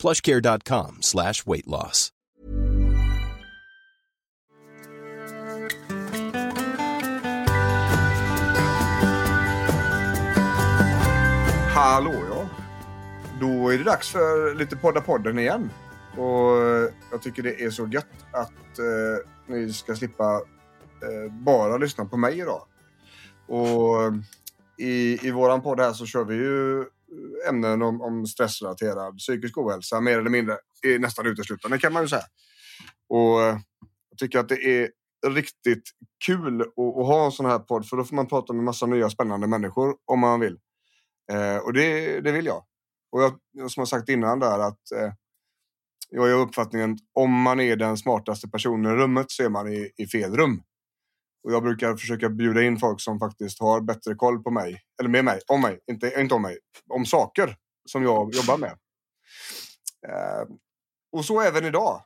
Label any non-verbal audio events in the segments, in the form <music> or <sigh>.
plushcare.com slash weight loss. Hallå ja. Då är det dags för lite podda podden igen. Och jag tycker det är så gött att eh, ni ska slippa eh, bara lyssna på mig idag. Och i, i våran podd här så kör vi ju ämnen om, om stressrelaterad psykisk ohälsa mer eller mindre. är nästan uteslutande kan man ju säga. Och eh, jag tycker att det är riktigt kul att, att ha en sån här podd för då får man prata med massa nya spännande människor om man vill. Eh, och det, det vill jag. Och jag, som jag sagt innan där att eh, jag är uppfattningen om man är den smartaste personen i rummet så är man i, i fel rum. Och jag brukar försöka bjuda in folk som faktiskt har bättre koll på mig. Eller med mig, om mig, inte, inte om mig. Om saker som jag jobbar med. Eh, och så även idag.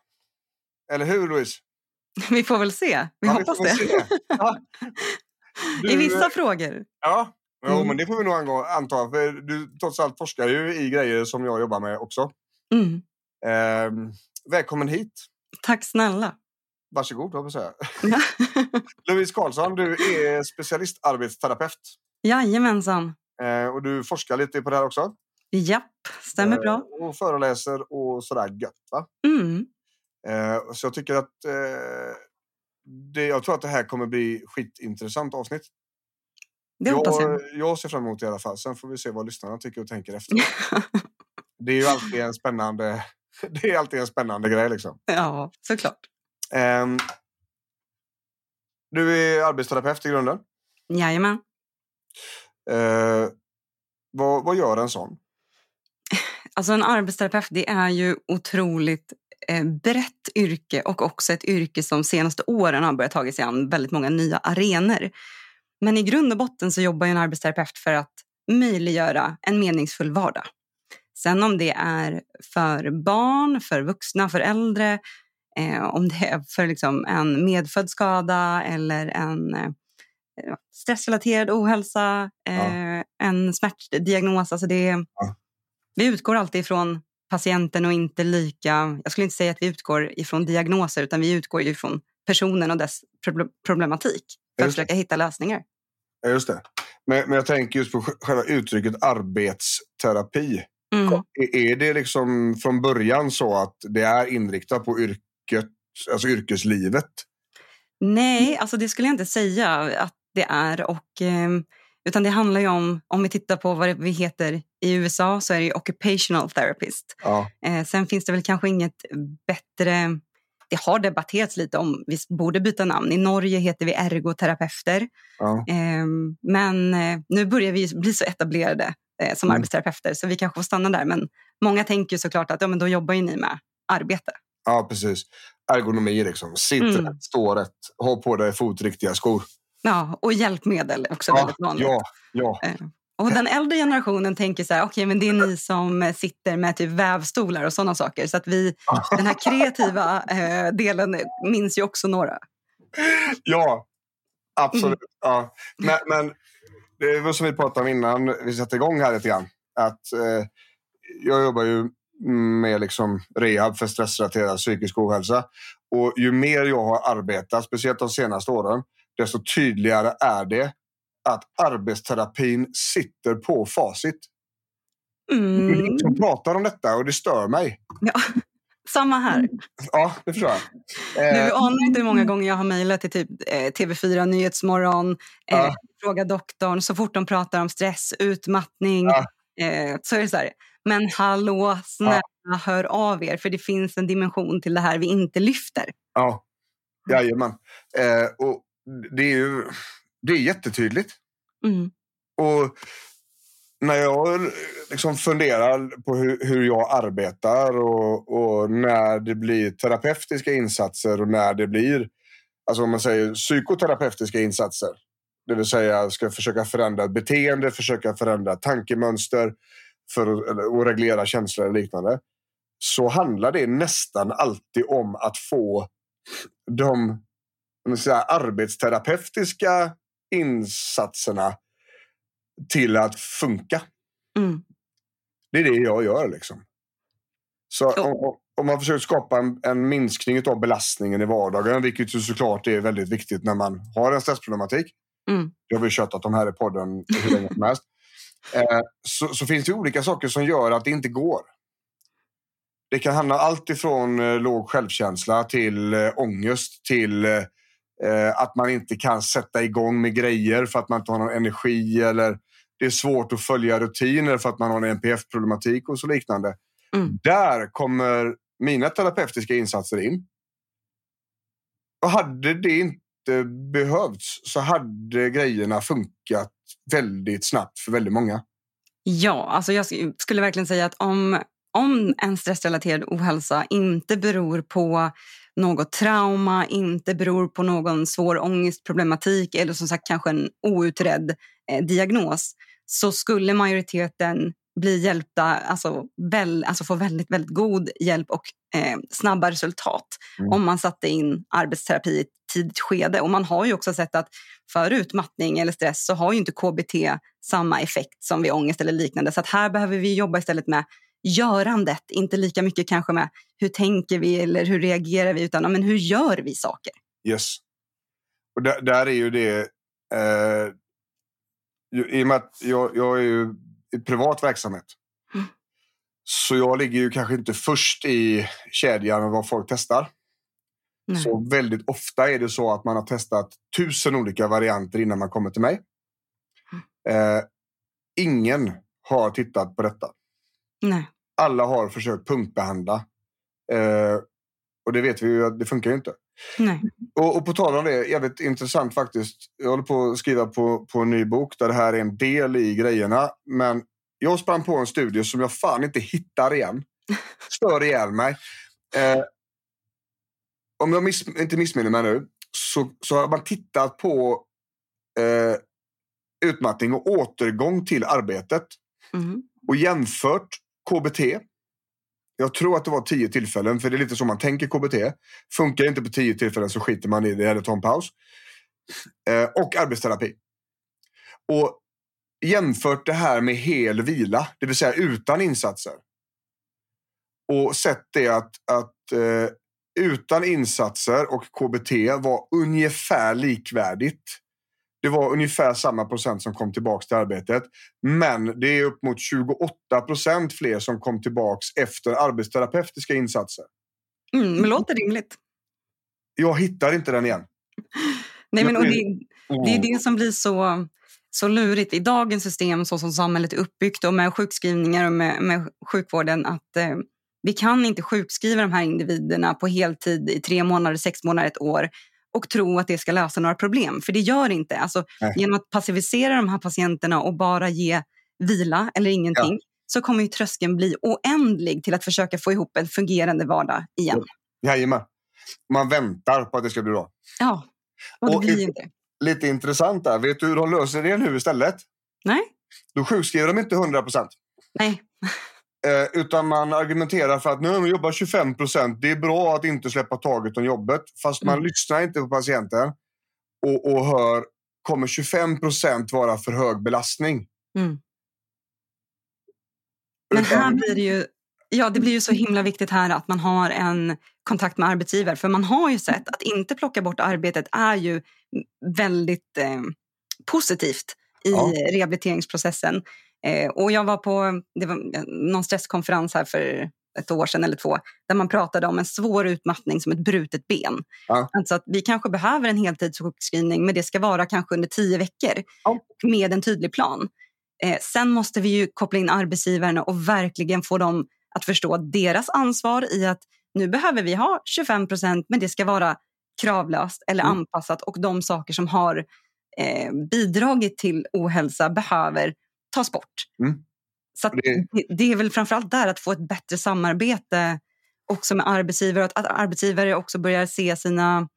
Eller hur Louise? <laughs> Vi får väl se. Vi Ja, hoppas väl det. Ja. <laughs> I Du, vissa eh, frågor. Ja, jo, Mm. men det får vi nog anta. För du trots allt forskar ju i grejer som jag jobbar med också. Mm. Eh, välkommen hit. Tack snälla. Varsågod, hoppas jag. Ja. <laughs> Louise Karlsson, du är specialistarbetsterapeut. Jajamensan. Eh, och du forskar lite på det här också. Japp, stämmer bra. Eh, och föreläser och sådär gött. Va? Mm. Eh, så jag tycker att det, jag tror att det här kommer bli skitintressant avsnitt. Det hoppas jag. jag, jag ser fram emot det i alla fall. Sen får vi se vad lyssnarna tycker och tänker efter. <laughs> det är ju alltid en spännande, <laughs> det är alltid en spännande grej liksom. Ja, såklart. Ehm, du är arbetsterapeut i grunden. Jajamän. Eh, vad, vad gör en sån? Alltså en arbetsterapeut det är ju otroligt eh, brett yrke och också ett yrke som senaste åren har börjat ta sig an väldigt många nya arenor. Men i grund och botten så jobbar ju en arbetsterapeut för att möjliggöra en meningsfull vardag. Sen om det är för barn, för vuxna, för äldre, eh, om det är för liksom en medfödd skada eller en eh, stressrelaterad ohälsa, eh, en smärtdiagnos. Alltså det, Ja. Vi utgår alltid ifrån patienten och inte lika... Jag skulle inte säga att vi utgår ifrån diagnoser utan vi utgår ju ifrån personen och dess proble- problematik för att försöka hitta lösningar. Ja, just det. Men, men jag tänker just på sj- själva uttrycket arbetsterapi. Mm. Är- det liksom från början så att det är inriktat på yrket, alltså yrkeslivet? Nej, alltså det skulle jag inte säga att det är. Och, ehm, utan det handlar ju om, om vi tittar på vad vi heter i USA så är det ju occupational therapist. Ja, Eh, sen finns det väl kanske inget bättre... Det har debatterats lite om vi borde byta namn. I Norge heter vi ergoterapeuter. ja. Ehm, men eh, nu börjar vi bli så etablerade eh, som Mm. arbetsterapeuter så vi kanske får stanna där. Men många tänker såklart att ja, men då jobbar ju ni med arbete. Ja precis. Ergonomi liksom. Sitt Mm. rätt, stå rätt, ha på dig fotriktiga skor. Ja, och hjälpmedel är också Ja, väldigt vanligt. ja, ja. Och den äldre generationen tänker så här, okej men det är ni som eh, sitter med typ vävstolar och sådana saker. Så att vi, <laughs> den här kreativa eh, delen minns ju också några. Ja, absolut. Mm. Ja. Men, men det var som vi pratade om innan vi satte igång här lite grann. Att, eh, jag jobbar ju med liksom rehab för stressrelaterad psykisk ohälsa. Och ju mer jag har arbetat, speciellt de senaste åren, desto tydligare är det att arbetsterapin sitter på facit. Det är Mm. ingen som pratar om detta och det stör mig. Ja. <laughs> Samma här. Ja, det förstår jag. Du Eh, anar inte hur många gånger jag har mejlat till typ, eh, TV4 Nyhetsmorgon, eh, Ja. Fråga doktorn, så fort de pratar om stress, utmattning, Ja. eh, så är det så här, men hallå, snälla hör av er, för det finns en dimension till det här vi inte lyfter. Ja, jajamän. Eh, och det är ju det är jättetydligt. Mm. Och när jag liksom funderar på hur, hur jag arbetar och, och, när det blir terapeutiska insatser och när det blir alltså om man säger psykoterapeutiska insatser. Det vill säga ska försöka förändra beteende, försöka förändra tankemönster för att reglera känslor och liknande. Så handlar det nästan alltid om att få de säga, arbetsterapeutiska insatserna till att funka. Mm. Det är det jag gör. liksom. Så om, om, man försöker skapa en, en, minskning av belastningen i vardagen, vilket ju såklart är väldigt viktigt när man har en stressproblematik. Mm. Det har vi tjötat om här i podden hur länge som helst. Eh, så, så, finns det olika saker som gör att det inte går. Det kan handla allt ifrån eh, låg självkänsla till eh, ångest till eh, eh, att man inte kan sätta igång med grejer för att man inte har någon energi eller det är svårt att följa rutiner för att man har en NPF-problematik och så liknande. Mm. Där kommer mina terapeutiska insatser in. Och hade det inte behövts så hade grejerna funkat väldigt snabbt för väldigt många. Ja, alltså jag skulle verkligen säga att om, om en stressrelaterad ohälsa inte beror på något trauma, inte beror på någon svår ångestproblematik eller som sagt kanske en outredd eh, diagnos så skulle majoriteten bli hjälpta, alltså, väl, alltså få väldigt, väldigt god hjälp och eh, snabba resultat mm. om man satte in arbetsterapi tidigt skede. Och man har ju också sett att för utmattning eller stress så har ju inte KBT samma effekt som vid ångest eller liknande. Så att här behöver vi jobba istället med görandet, inte lika mycket kanske med hur tänker vi eller hur reagerar vi, utan men hur gör vi saker? Yes. Och där, där är ju det, eh, i och med att jag, jag är ju i privat verksamhet. Mm. Så jag ligger ju kanske inte först i kedjan med vad folk testar. Nej. Så väldigt ofta är det så att man har testat tusen olika varianter innan man kommer till mig. Mm. Eh, ingen har tittat på detta. Nej. Alla har försökt punktbehandla. Eh, och det vet vi ju att det funkar ju inte. Nej. Och, och, på tal om det, jävligt intressant faktiskt. Jag håller på att skriva på, på en ny bok där det här är en del i grejerna. Men jag sprang på en studie som jag fan inte hittar igen. <laughs> Stör ihjäl mig. Eh, om jag miss, inte missminner mig nu så, så har man tittat på eh, utmattning och återgång till arbetet. Mm. Och jämfört KBT jag tror att det var tio tillfällen, för det är lite så man tänker KBT. Funkar inte på tio tillfällen så skiter man i det eller tar en paus. Eh, och arbetsterapi. Och jämfört det här med hel vila, det vill säga utan insatser. Och sett det att, att eh, utan insatser och KBT var ungefär likvärdigt. Det var ungefär samma procent som kom tillbaka till arbetet. Men det är upp mot 28 procent fler som kom tillbaka efter arbetsterapeutiska insatser. Mm, men låter rimligt. Jag hittar inte den igen. Nej, men, och det, det är det som blir så, så lurigt i dagens system så som samhället är uppbyggt och med sjukskrivningar och med, med sjukvården. att eh, Vi kan inte sjukskriva de här individerna på heltid i tre månader, sex månader, ett år och tro att det ska lösa några problem. För det gör det inte. Alltså, genom att passivisera de här patienterna och bara ge vila eller ingenting ja. så kommer ju tröskeln bli oändlig till att försöka få ihop en fungerande vardag igen. Jajamän. Man väntar på att det ska bli bra. Ja, och det och blir inte. Lite intressant där. Vet du hur de löser det nu istället? Nej. Då sjukskriver de inte 100 procent. Nej. Eh, utan man argumenterar för att nu man jobbar 25 procent. Det är bra att inte släppa taget om jobbet. Fast man mm. lyssnar inte på patienten och, och hör kommer 25 procent vara för hög belastning. Mm. Men här blir det ju Ja, det blir ju så himla viktigt här att man har en kontakt med arbetsgivare. För man har ju sett att inte plocka bort arbetet är ju väldigt eh, positivt i ja. rehabiliteringsprocessen. Eh, och jag var på det var någon stresskonferens här för ett år sedan eller två där man pratade om en svår utmattning som ett brutet ben. Ja. Alltså att vi kanske behöver en heltidssjukskrivning men det ska vara kanske under tio veckor ja. med en tydlig plan. Eh, sen måste vi ju koppla in arbetsgivarna och verkligen få dem att förstå deras ansvar i att nu behöver vi ha 25 procent men det ska vara kravlöst eller mm. anpassat och de saker som har eh, bidragit till ohälsa behöver tas bort. Mm. Så det- det, är väl framförallt där att få ett bättre samarbete också med arbetsgivare. Att, att arbetsgivare också börjar se sina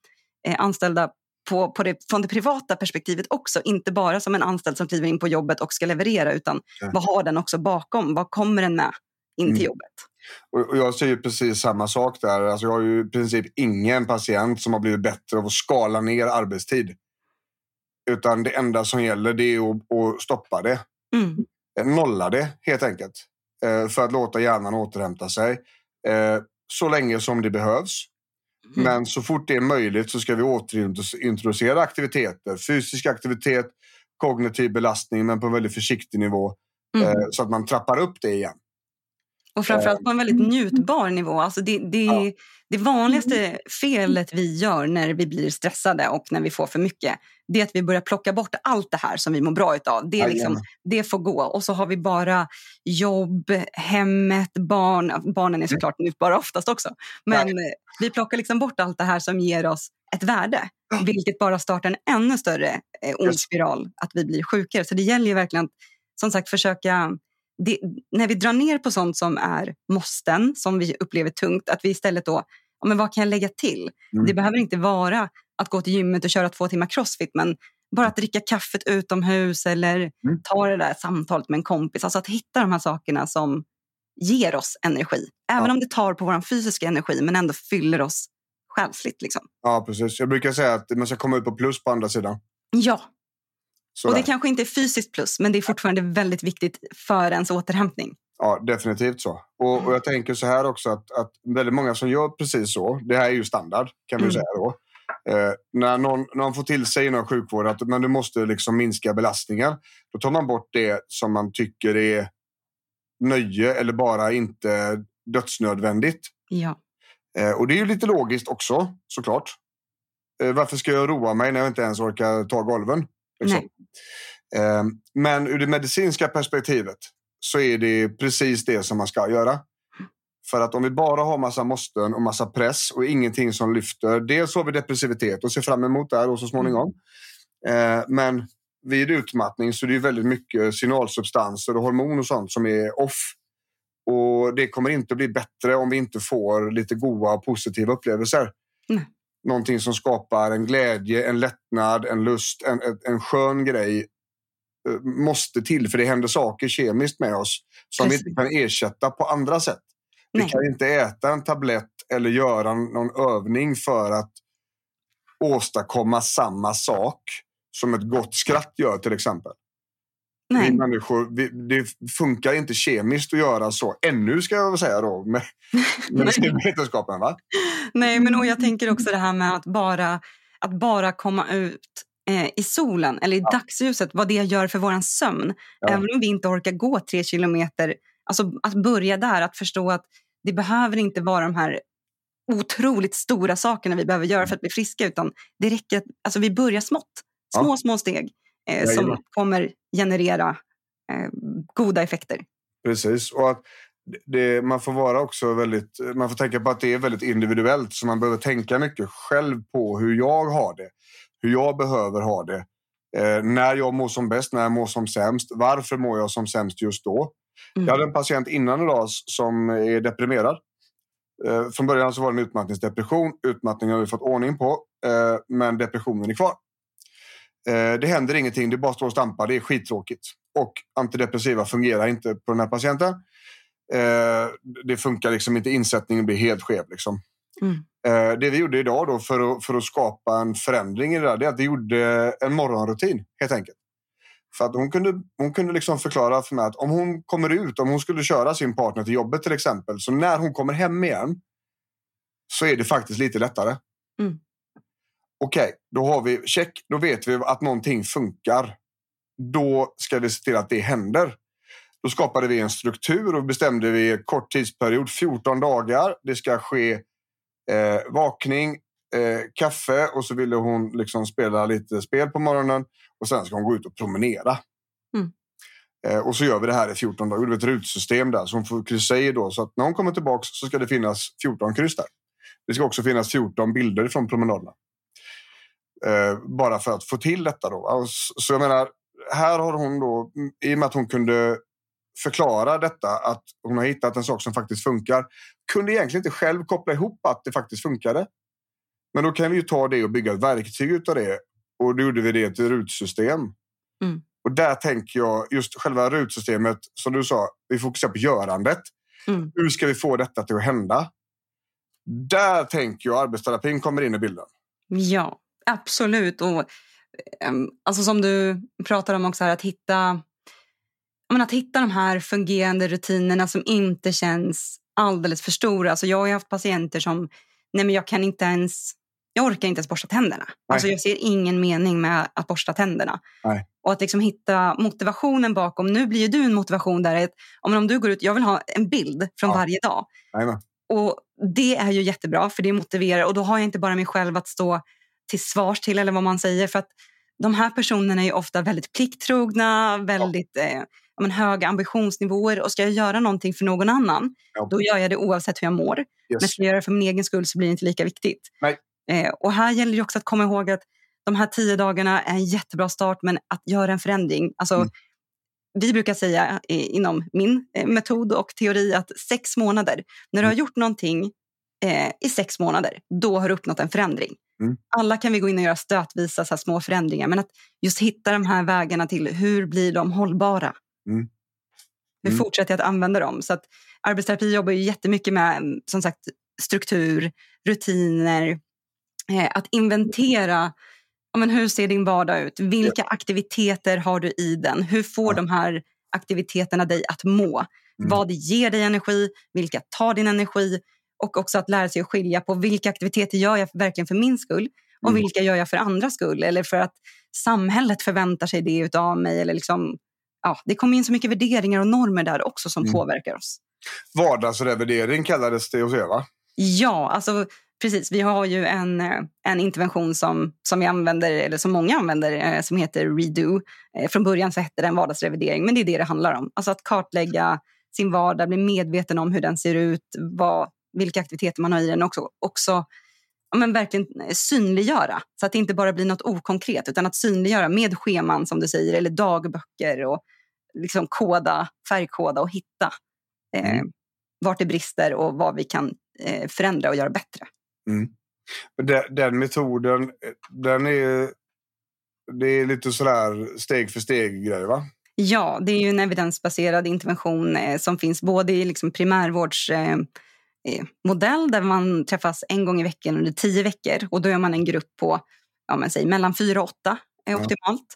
eh, anställda på, på det, från det privata perspektivet också. Inte bara som en anställd som kliver in på jobbet och ska leverera utan Ja. vad har den också bakom? Vad kommer den med in till Mm. jobbet? Och jag säger ju precis samma sak där. Alltså jag har ju i princip ingen patient som har blivit bättre av att skala ner arbetstid. Utan det enda som gäller det är att, att stoppa det. Mm. Eh, Nolla det helt enkelt. Eh, För att låta hjärnan återhämta sig. Eh, Så länge som det behövs. Mm. Men så fort det är möjligt så ska vi återintroducera aktiviteter. Fysisk aktivitet, kognitiv belastning men på en väldigt försiktig nivå. Mm. Så att man trappar upp det igen. Och framförallt på en väldigt njutbar nivå. Alltså det, det, Ja. det vanligaste felet vi gör när vi blir stressade och när vi får för mycket det är att vi börjar plocka bort allt det här som vi mår bra utav. Det, liksom, det får gå. Och så har vi bara jobb, hemmet, barn. Barnen är såklart njutbara oftast också. Men eh, vi plockar liksom bort allt det här som ger oss ett värde. Vilket bara startar en ännu större eh, ond spiral. Att vi blir sjukare. Så det gäller ju verkligen att som sagt försöka det, när vi drar ner på sånt som är måsten, som vi upplever tungt, att vi istället då, ja, men vad kan jag lägga till? Mm. Det behöver inte vara att gå till gymmet och köra två timmar crossfit, men bara att dricka kaffet utomhus eller Mm. ta det där samtalet med en kompis. Alltså att hitta de här sakerna som ger oss energi. Även Ja. om det tar på vår fysiska energi, men ändå fyller oss själsligt. Liksom. Ja, precis. Jag brukar säga att man ska komma ut på plus på andra sidan. Ja, Sådär. och det kanske inte är fysiskt plus, men det är fortfarande väldigt viktigt för ens återhämtning. Ja, definitivt så. Och, och jag tänker så här också att, att väldigt många som gör precis så, det här är ju standard kan vi Mm. säga då. Eh, när någon, någon får till sig inom sjukvården att men du måste liksom minska belastningar, då tar man bort det som man tycker är nöje eller bara inte dödsnödvändigt. Ja. Eh, och det är ju lite logiskt också, såklart. Eh, varför ska jag roa mig när jag inte ens orkar ta golven? Liksom. Eh, men ur det medicinska perspektivet så är det precis det som man ska göra. För att om vi bara har massa måsten och massa press och ingenting som lyfter. Dels har vi depressivitet och ser fram emot det här och så småningom. Eh, men vid utmattning så är det väldigt mycket signalsubstanser och hormon och sånt som är off. Och det kommer inte bli bättre om vi inte får lite goda och positiva upplevelser. Nej. Någonting som skapar en glädje, en lättnad, en lust, en, en, skön grej eh, måste till för det händer saker kemiskt med oss som Precis. vi inte kan ersätta på andra sätt. Vi Nej. kan inte äta en tablett eller göra någon övning för att åstadkomma samma sak som ett gott skratt gör till exempel. Nej. Vi människor, vi, det funkar inte kemiskt att göra så. Ännu ska jag väl säga då med, <laughs> med vetenskapen. Va? Nej, men och jag tänker också det här med att bara, att bara komma ut eh, i solen eller i dagsljuset, vad det gör för vår sömn. Ja. Även om vi inte orkar gå tre kilometer, alltså att börja där, att förstå att det behöver inte vara de här otroligt stora sakerna vi behöver göra för att bli friska, utan det räcker att alltså vi börjar smått. Små, Ja. små steg eh, som kommer generera eh, goda effekter. Precis. Och att det, man får vara också väldigt, man får tänka på att det är väldigt individuellt så man behöver tänka mycket själv på hur jag har det. Hur jag behöver ha det. Eh, när jag mår som bäst, när jag mår som sämst. Varför mår jag som sämst just då? Mm. Jag hade en patient innan idag som är deprimerad. Eh, från början så var det en utmattningsdepression. Utmattningen har vi fått ordning på, eh, men depressionen är kvar. Eh, det händer ingenting, det bara står och stampar. Det är skittråkigt. Och antidepressiva fungerar inte på den här patienten. Eh, det funkar liksom inte, insättningen blir helt skev. Liksom. Mm. Eh, det vi gjorde idag då för att, för att skapa en förändring i det där, det är att vi gjorde en morgonrutin helt enkelt. För att hon kunde, hon kunde liksom förklara för mig att om hon kommer ut, om hon skulle köra sin partner till jobbet till exempel, så när hon kommer hem igen så är det faktiskt lite lättare. Mm. Okej, då har vi check. Då vet vi att någonting funkar. Då ska vi se till att det händer. Då skapade vi en struktur och bestämde vi kort tidsperiod, 14 dagar. Det ska ske eh, vakning, eh, kaffe och så ville hon liksom spela lite spel på morgonen och sen ska hon gå ut och promenera. Mm. Eh, och så gör vi det här i 14 dagar. Det är ett rutsystem där så hon får kryssa i då. Så att när hon kommer tillbaka så ska det finnas 14 kryss där. Det ska också finnas 14 bilder från promenaderna. Eh, bara för att få till detta då. Så jag menar, här har hon då, i och med att hon kunde förklara detta, att hon har hittat en sak som faktiskt funkar, kunde egentligen inte själv koppla ihop att det faktiskt funkade. Men då kan vi ju ta det och bygga ett verktyg utav det. Och då gjorde vi det till rutsystem. Mm. Och där tänker jag, just själva rutsystemet, som du sa, vi fokuserar på görandet. Mm. Hur ska vi få detta till att hända? Där tänker jag arbetsterapin kommer in i bilden. Ja, absolut. Och, um, alltså som du pratar om också, här, att hitta men att hitta de här fungerande rutinerna som inte känns alldeles för stora. Alltså jag har haft patienter som, nej men jag kan inte ens, jag orkar inte ens borsta tänderna. Alltså jag ser ingen mening med att borsta tänderna. Nej. Och att liksom hitta motivationen bakom. Nu blir ju du en motivation där, att, om du går ut, jag vill ha en bild från Ja. varje dag. Amen. Och det är ju jättebra för det motiverar och då har jag inte bara mig själv att stå till svars till eller vad man säger för att de här personerna är ofta väldigt plikttrogna, väldigt eh, ja, men höga ambitionsnivåer och ska jag göra någonting för någon annan Ja. då gör jag det oavsett hur jag mår. Men Yes. ska jag göra det för min egen skull så blir det inte lika viktigt. Eh, och här gäller det också att komma ihåg att de här tio dagarna är en jättebra start men att göra en förändring. Alltså, Mm. Vi brukar säga eh, inom min eh, metod och teori att sex månader, när du har gjort någonting eh, i sex månader, då har du uppnått en förändring. Mm. Alla kan vi gå in och göra stötvisa så här små förändringar, men att just hitta de här vägarna till hur blir de hållbara? Mm. Hur Mm. fortsätter jag att använda dem? Så att arbetsterapi jobbar ju jättemycket med mm, som sagt, struktur, rutiner, eh, att inventera ja, men hur ser din vardag ut? Vilka aktiviteter har du i den? Hur får Ja. de här aktiviteterna dig att må? Mm. Vad ger dig energi? Vilka tar din energi? Och också att lära sig att skilja på vilka aktiviteter gör jag verkligen för min skull och Mm. vilka gör jag för andras skull eller för att samhället förväntar sig det utav mig. Eller liksom, ja, det kommer in så mycket värderingar och normer där också som Mm. påverkar oss. Vardagsrevidering kallades det hos er, va? Ja, alltså precis. Vi har ju en, eh, en intervention som, som vi använder, eller som många använder, eh, som heter Redo. Eh, Från början så hette den vardagsrevidering, men det är det det handlar om. Alltså att kartlägga sin vardag, bli medveten om hur den ser ut, vad, vilka aktiviteter man har i den också. också ja, men verkligen eh, synliggöra, så att det inte bara blir något okonkret, utan att synliggöra med scheman som du säger, eller dagböcker och liksom koda, färgkoda och hitta eh, Mm. vart det brister och vad vi kan eh, förändra och göra bättre. Men Den, den metoden, eh, den är... Det är lite sådär steg för steg grej, va? Ja, det är ju en evidensbaserad intervention eh, som finns både i liksom primärvårdsmodell eh, modell där man träffas en gång i veckan under tio veckor och då är man en grupp på ja, men säg, mellan fyra och åtta är Ja. optimalt.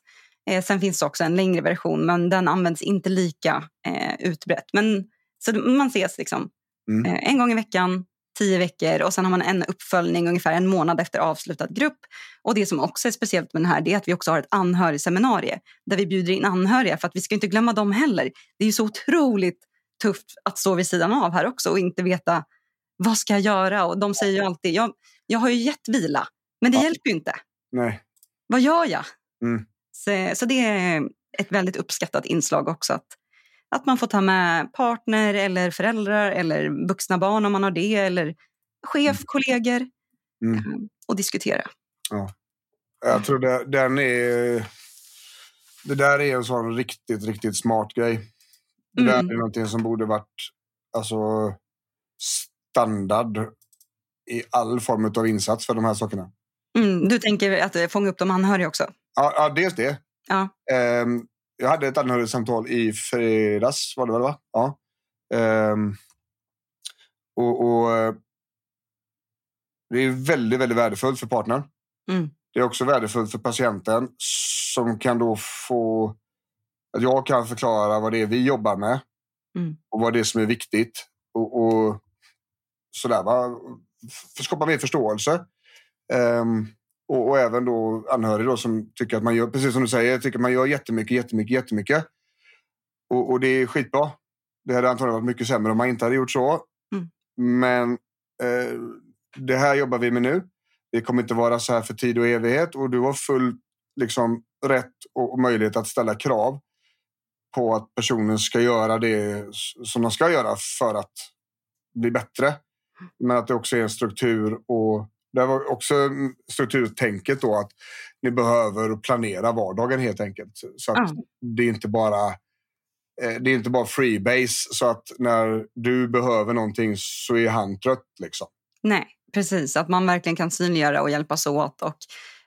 Eh, sen finns det också en längre version men den används inte lika eh, utbrett. Men, så man ses liksom Mm. eh, en gång i veckan, tio veckor och sen har man en uppföljning ungefär en månad efter avslutad grupp. Och det som också är speciellt med den här är att vi också har ett anhörigseminarium där vi bjuder in anhöriga för att vi ska inte glömma dem heller. Det är ju så otroligt tufft att stå vid sidan av här också och inte veta vad ska jag göra? Och de säger ju alltid, jag, jag har ju gett vila, men det Ja. hjälper ju inte. Nej. Vad gör jag? Mm. Så, så det är ett väldigt uppskattat inslag också. Att, att man får ta med partner eller föräldrar eller vuxna barn om man har det. Eller chef, Mm. kollegor Mm. eh, och diskutera. Jag tror det, den är... Det där är en sån riktigt, riktigt smart grej. Det där Mm. är någonting som borde varit alltså, standard i all form av insats för de här sakerna. Mm, du tänker att eh, fånga upp de anhöriga också? Ja, ja dels det. Ja. Ehm, jag hade ett anhörigsamtal i fredags, var det väl? Va? Ja. Ehm, och, och Det är väldigt, väldigt värdefullt för partnern. Mm. Det är också värdefullt för patienten som kan då få... Att jag kan förklara vad det är vi jobbar med Mm. och vad det är som är viktigt. Och, och sådär, va? Skapa mer förståelse. Ehm, och, och även då anhörig då som tycker att man gör, precis som du säger, tycker man gör jättemycket, jättemycket, jättemycket. Och, och det är skitbra. Det hade antagligen varit mycket sämre om man inte hade gjort så. Mm. Men eh, det här jobbar vi med nu. Det kommer inte vara så här för tid och evighet och du har full liksom, rätt och möjlighet att ställa krav på att personen ska göra det som de ska göra för att bli bättre. Men att det också är en struktur och Det var också strukturtänket då att ni behöver planera vardagen helt enkelt. Så att Ja. det är inte bara eh, det är inte bara freebase så att när du behöver någonting så är han trött liksom. Nej, precis. Att man verkligen kan synliggöra och hjälpas åt. Och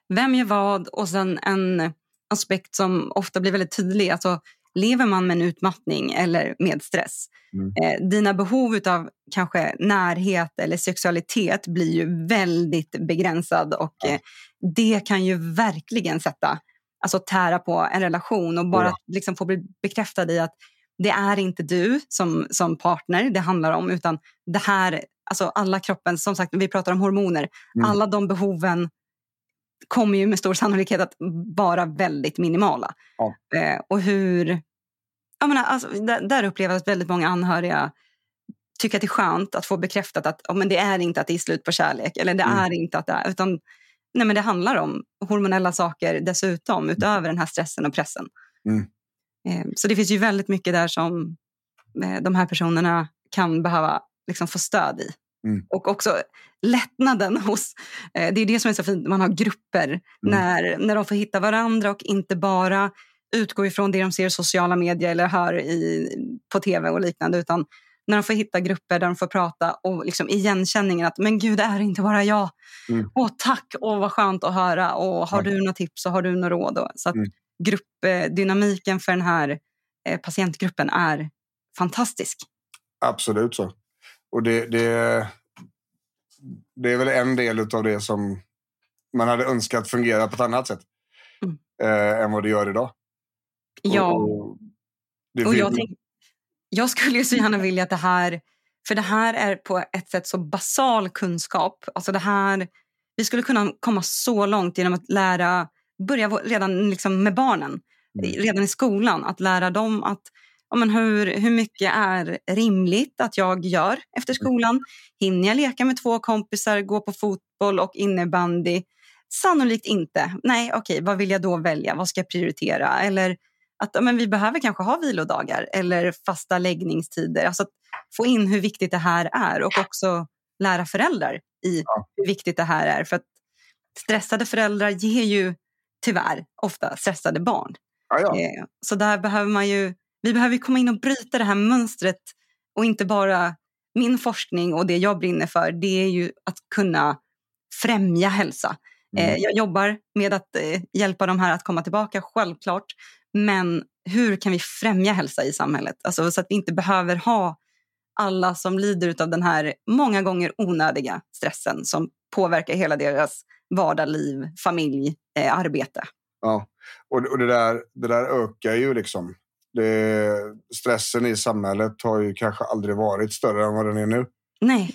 vem gör vad? Och sen en aspekt som ofta blir väldigt tydlig. Alltså, lever man med en utmattning eller med stress, Mm. eh, dina behov av kanske närhet eller sexualitet blir ju väldigt begränsad och Ja. eh, det kan ju verkligen sätta, alltså tära på en relation och bara Ja. liksom få bli bekräftad i att det är inte du som, som partner det handlar om utan det här, alltså alla kroppen, som sagt vi pratar om hormoner, Mm. alla de behoven kommer ju med stor sannolikhet att vara väldigt minimala. Ja. Eh, och hur, jag menar, alltså, där, där upplever jag att väldigt många anhöriga tycker att det är skönt att få bekräftat att oh, men det är inte att det är slut på kärlek eller det Mm. är inte att det är, utan nej, men det handlar om hormonella saker dessutom utöver den här stressen och pressen. Mm. Eh, så det finns ju väldigt mycket där som eh, de här personerna kan behöva liksom få stöd i. Mm. Och också lättnaden hos... Eh, det är det som är så fint, man har grupper Mm. när, när de får hitta varandra och inte bara utgå ifrån det de ser i sociala medier eller hör i, på tv och liknande utan när de får hitta grupper där de får prata och liksom igenkänningen att men gud, det är inte bara jag. Mm. Åh, tack, åh, vad skönt att höra. Och har du några tips och har du några råd? Och, så att Mm. gruppdynamiken för den här eh, patientgruppen är fantastisk. Absolut så. Och det, det, det är väl en del av det som man hade önskat fungera på ett annat sätt Mm. eh, än vad det gör idag. Ja. Och, och Och jag, tänk, jag skulle ju så gärna vilja att det här... För det här är på ett sätt så basal kunskap. Alltså det här, vi skulle kunna komma så långt genom att lära, börja redan liksom med barnen, Mm. redan i skolan. Att lära dem att ja, men hur, hur mycket är rimligt att jag gör efter skolan. Hinner jag leka med två kompisar, gå på fotboll och innebandy? Sannolikt inte. Nej, okej, vad vill jag då välja? Vad ska jag prioritera? Eller att ja, men vi behöver kanske ha vilodagar eller fasta läggningstider. Alltså att få in hur viktigt det här är och också lära föräldrar i hur viktigt det här är. För att stressade föräldrar ger ju tyvärr ofta stressade barn. ja, ja. Eh, Så där behöver man ju, vi behöver komma in och bryta det här mönstret och inte bara min forskning och det jag brinner för, det är ju att kunna främja hälsa. Mm. Eh, Jag jobbar med att eh, hjälpa de här att komma tillbaka, självklart. Men hur kan vi främja hälsa i samhället? Alltså, så att vi inte behöver ha alla som lider av den här många gånger onödiga stressen som påverkar hela deras vardagsliv, familj, eh, arbete. Ja, och, och det, där, det där ökar ju liksom. Det, stressen i samhället har ju kanske aldrig varit större än vad den är nu. Nej,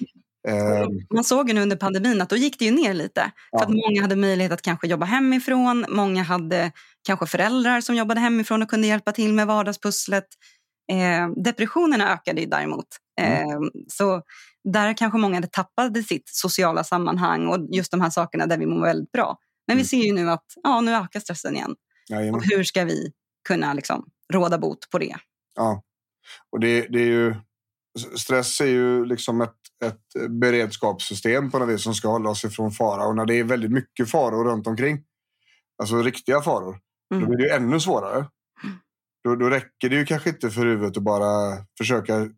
Eh, man såg ju nu under pandemin att då gick det ju ner lite. För att många hade möjlighet att kanske jobba hemifrån. Många hade kanske föräldrar som jobbade hemifrån och kunde hjälpa till med vardagspusslet. Eh, depressionerna ökade ju däremot. Eh, Så där kanske många hade tappat sitt sociala sammanhang och just de här sakerna där vi mår väldigt bra. Men vi Mm. ser ju nu att ja, nu ökar stressen igen. Och hur ska vi kunna liksom råda bot på det? Ja. Och det, det är ju, stress är ju liksom ett, ett beredskapssystem på något vis som ska hålla oss ifrån fara. Och när det är väldigt mycket faror runt omkring, alltså riktiga faror, Mm. då blir det ju ännu svårare. Då, då räcker det ju kanske inte för huvudet att bara försöka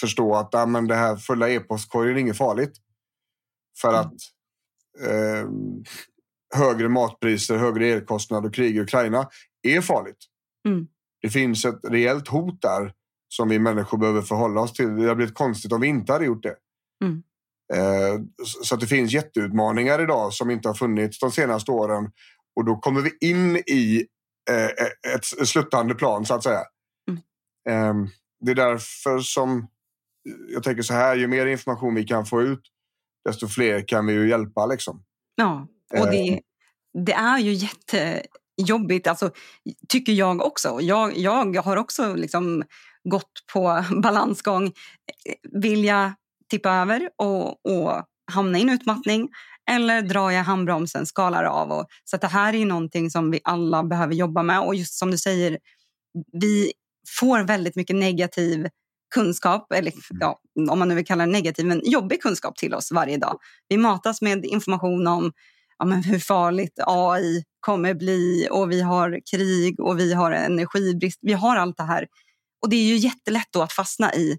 förstå att ah, men det här fulla e-postkorgen är inget farligt. För Mm. att eh, högre matpriser, högre elkostnader och krig i Ukraina är farligt. Mm. Det finns ett reellt hot där som vi människor behöver förhålla oss till. Det hade blivit konstigt om vi inte hade gjort det. Mm. Eh, så- det finns jätteutmaningar idag som inte har funnits de senaste åren. Och då kommer vi in i eh, ett sluttande plan så att säga. Mm. Eh, det är därför som jag tänker så här, ju mer information vi kan få ut, desto fler kan vi ju hjälpa liksom. Ja, och det, det är ju jättejobbigt, alltså, tycker jag också. Jag, jag har också liksom gått på <laughs> balansgång. Vill jag tippa över och, och hamna i en utmattning eller drar jag handbromsen, skalar av? Och, så det här är någonting som vi alla behöver jobba med. Och just som du säger, vi får väldigt mycket negativ kunskap, eller ja, om man nu vill kalla det negativ, men jobbig kunskap till oss varje dag. Vi matas med information om ja, men hur farligt AI kommer bli och vi har krig och vi har energibrist. Vi har allt det här. Och det är ju jättelätt då att fastna i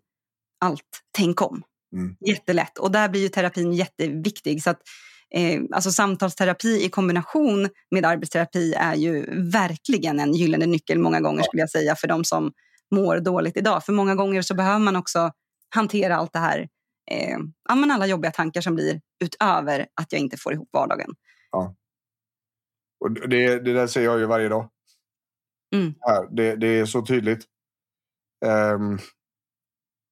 allt tänk om. Mm. Jättelätt. Och där blir ju terapin jätteviktig. Så att, eh, alltså samtalsterapi i kombination med arbetsterapi är ju verkligen en gyllene nyckel många gånger skulle jag säga för de som mår dåligt idag. För många gånger så behöver man också hantera allt det här, eh, alla jobbiga tankar som blir utöver att jag inte får ihop vardagen. Ja. Och det, det där säger jag ju varje dag. Mm. Här, det, det är så tydligt. Um,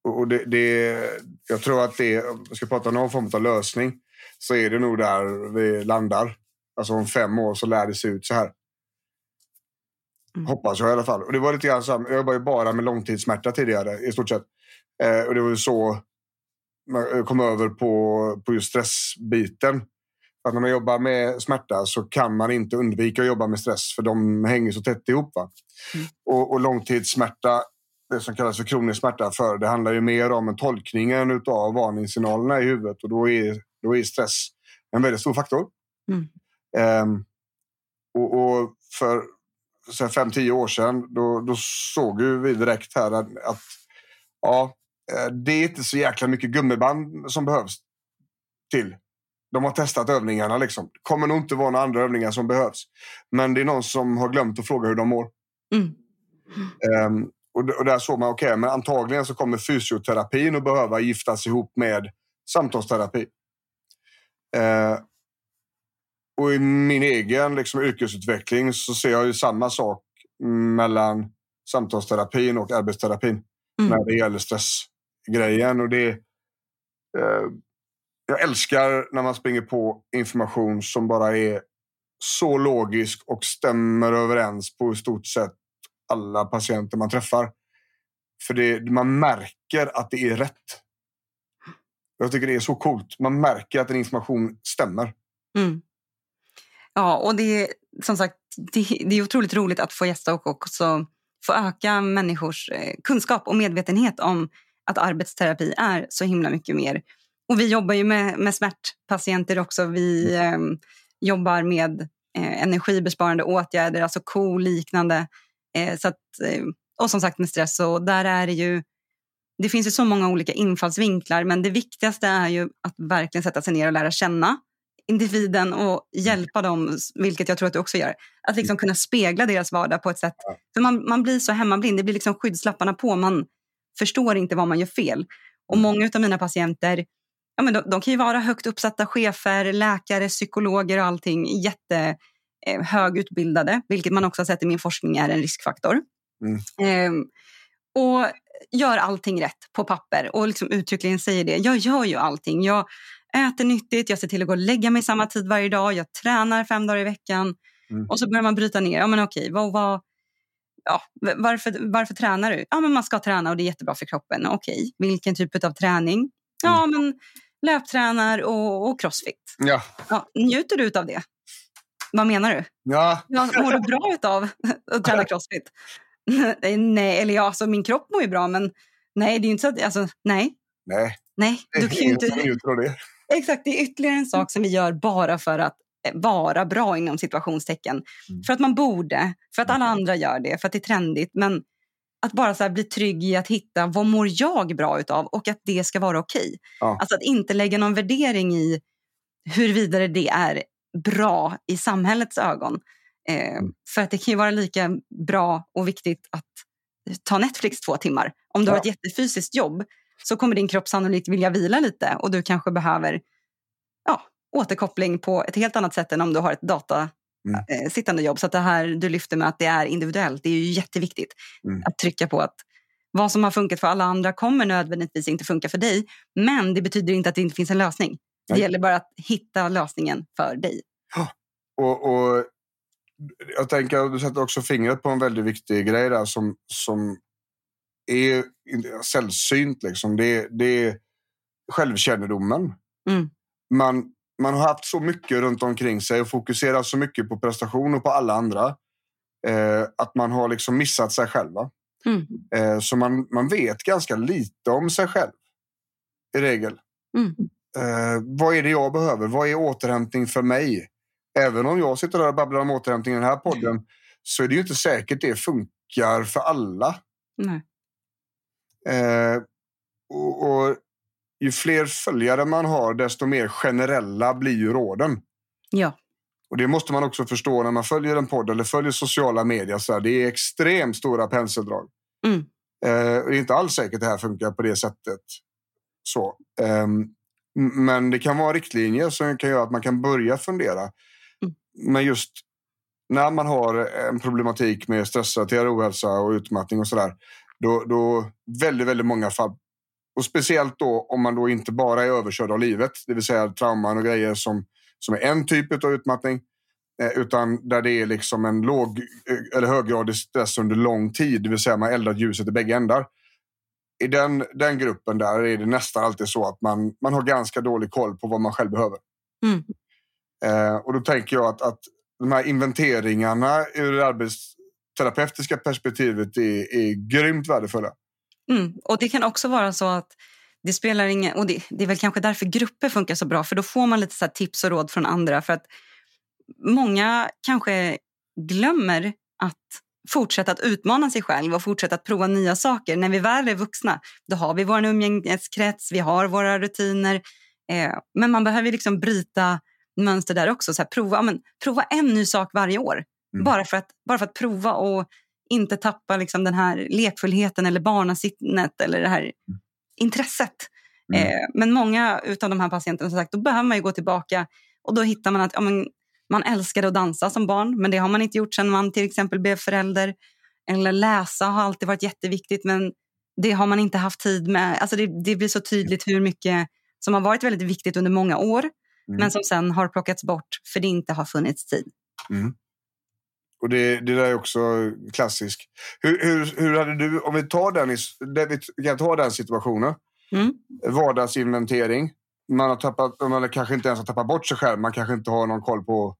och det, det, jag tror att det, om jag ska prata om någon form av lösning, så är det nog där vi landar. Alltså om fem år så lär det se ut så här. Mm. Hoppas jag i alla fall. Och det var lite grann så här, jag jobbade ju bara med långtidssmärta tidigare i stort sett. Eh, och det var så man kom över på, på just stressbiten. Att när man jobbar med smärta så kan man inte undvika att jobba med stress för de hänger så tätt ihop. Mm. Och, och långtidssmärta, det som kallas för kronisk smärta, för det handlar ju mer om tolkningen av varningssignalerna i huvudet och då är, då är stress en väldigt stor faktor. Mm. Um, och, och, för fem, tio år sedan då, då såg vi direkt här att, att ja, eh, det är inte så jäkla mycket gummiband som behövs till de har testat övningarna. Liksom. Det kommer nog inte vara några andra övningar som behövs. Men det är någon som har glömt att fråga hur de mår. Mm. Um, och, och, där såg man, okej, okay, men antagligen så kommer fysioterapin att behöva giftas ihop med samtalsterapi. Uh, och i min egen liksom, yrkesutveckling så ser jag ju samma sak mellan samtalsterapin och arbetsterapin mm. när det gäller stressgrejen. Och det, uh, jag älskar när man springer på information som bara är så logisk och stämmer överens på i stort sett alla patienter man träffar. För det, man märker att det är rätt. Jag tycker det är så coolt. Man märker att en information stämmer. Mm. Ja, och det är som sagt det, det, är otroligt roligt att få gästa och också få öka människors eh, kunskap och medvetenhet om att arbetsterapi är så himla mycket mer och vi jobbar ju med, med smärtpatienter också. Vi eh, jobbar med eh, energibesparande åtgärder, alltså KO-liknande. Eh, så att, eh, och som sagt med stress. Och där är det ju det finns ju så många olika infallsvinklar men det viktigaste är ju att verkligen sätta sig ner och lära känna individen och hjälpa dem, vilket jag tror att du också gör. Att liksom kunna spegla deras vardag på ett sätt. För man, man blir så hemmablind, det blir liksom skyddslapparna på. Man förstår inte vad man gör fel. Och många av mina patienter ja, men de, de, kan ju vara högt uppsatta chefer, läkare, psykologer och allting. Jätte eh, högutbildade, vilket man också har sett i min forskning är en riskfaktor. Mm. Eh, och gör allting rätt på papper och liksom uttryckligen säger det. Jag gör ju allting. Jag äter nyttigt, jag ser till att gå och lägga mig samma tid varje dag, jag tränar fem dagar i veckan. Mm. Och så börjar man bryta ner. Ja, men okej, vad, vad, ja, varför, varför tränar du? Ja, men man ska träna och det är jättebra för kroppen. Okej, vilken typ av träning? Ja, mm. men löptränar och, och crossfit. Ja. ja. Njuter du av det? Vad menar du? Ja. ja mår du bra av att träna crossfit? nej, eller ja, alltså min kropp mår ju bra, men nej, det är inte så att, alltså, nej. Nej. Nej, du kan ju inte... Det. Exakt, det är ytterligare en sak som vi gör bara för att vara bra inom situationstecken. Mm. För att man borde, för att alla andra gör det, för att det är trendigt. Men att bara så bli trygg i att hitta vad mår jag bra utav och att det ska vara okej. Okay. Ja. Alltså att inte lägga någon värdering i huruvida det är bra i samhällets ögon. Eh, mm. För att det kan ju vara lika bra och viktigt att ta Netflix två timmar. Om du ja. har ett jättefysiskt jobb så kommer din kropp sannolikt vilja vila lite och du kanske behöver ja, återkoppling på ett helt annat sätt än om du har ett data mm. eh, sittande jobb. Så att det här du lyfter med att det är individuellt, det är ju jätteviktigt mm. att trycka på att vad som har funkat för alla andra kommer nödvändigtvis inte funka för dig. Men det betyder inte att det inte finns en lösning. Nej. Det gäller bara att hitta lösningen för dig. Och, och jag tänker att du sätter också fingret på en väldigt viktig grej där som, som är sällsynt. Liksom. Det, det är självkännedomen. Mm. Man, man har haft så mycket runt omkring sig och fokuserat så mycket på prestation och på alla andra. Eh, att man har liksom missat sig själva. Mm. Eh, så man, man vet ganska lite om sig själv. i regel. Mm. Eh, vad är det jag behöver? Vad är återhämtning för mig? Även om jag sitter där och babblar om återhämtning i den här podden så är det ju inte säkert det funkar för alla. Nej. Eh, och, och ju fler följare man har, desto mer generella blir ju råden. Ja. Och Det måste man också förstå när man följer en podd eller följer sociala medier. Så här, det är extremt stora penseldrag. Mm. Eh, det är inte alls säkert det här funkar på det sättet. Så. M- men det kan vara riktlinjer som kan göra att man kan börja fundera. Mm. Men just när man har en problematik med stressrelaterad ohälsa och utmattning och sådär. Då, då väldigt, väldigt många fall. Och speciellt då om man då inte bara är överkörd av livet, det vill säga trauman och grejer som, som är en typ av utmattning. Eh, utan där det är liksom en låg eh, eller höggradig stress under lång tid, det vill säga man eldar ljuset i bägge ändar. I den, den gruppen där är det nästan alltid så att man, man har ganska dålig koll på vad man själv behöver. Mm. Eh, och då tänker jag att, att de här inventeringarna ur det arbetsterapeutiska perspektivet är, är grymt värdefulla. Mm. Och det kan också vara så att det spelar ingen... Och det, det är väl kanske därför grupper funkar så bra. För då får man lite så tips och råd från andra. För att många kanske glömmer att fortsätta att utmana sig själv och fortsätta att prova nya saker. När vi väl är vuxna, då har vi vår umgängeskrets, vi har våra rutiner. Eh, men man behöver liksom bryta mönster där också. Så här, prova, men, prova en ny sak varje år. Mm. Bara, för att, bara för att prova och inte tappa liksom den här lekfullheten eller barnasinnet eller det här intresset. Mm. Eh, men många av de här patienterna, som sagt, då behöver man ju gå tillbaka och då hittar man att ja, men, man älskade att dansa som barn, men det har man inte gjort sedan man till exempel blev förälder. Eller läsa har alltid varit jätteviktigt, men det har man inte haft tid med. Alltså det, det blir så tydligt hur mycket som har varit väldigt viktigt under många år, Mm. men som sen har plockats bort för det inte har funnits tid. Mm. Och det, det där är också klassiskt. Hur, hur, hur hade du, om vi tar den, vi kan ta den situationen, Mm. vardagsinventering. Man, har tappat, man kanske inte ens har tappat bort sig själv, man kanske inte har någon koll på,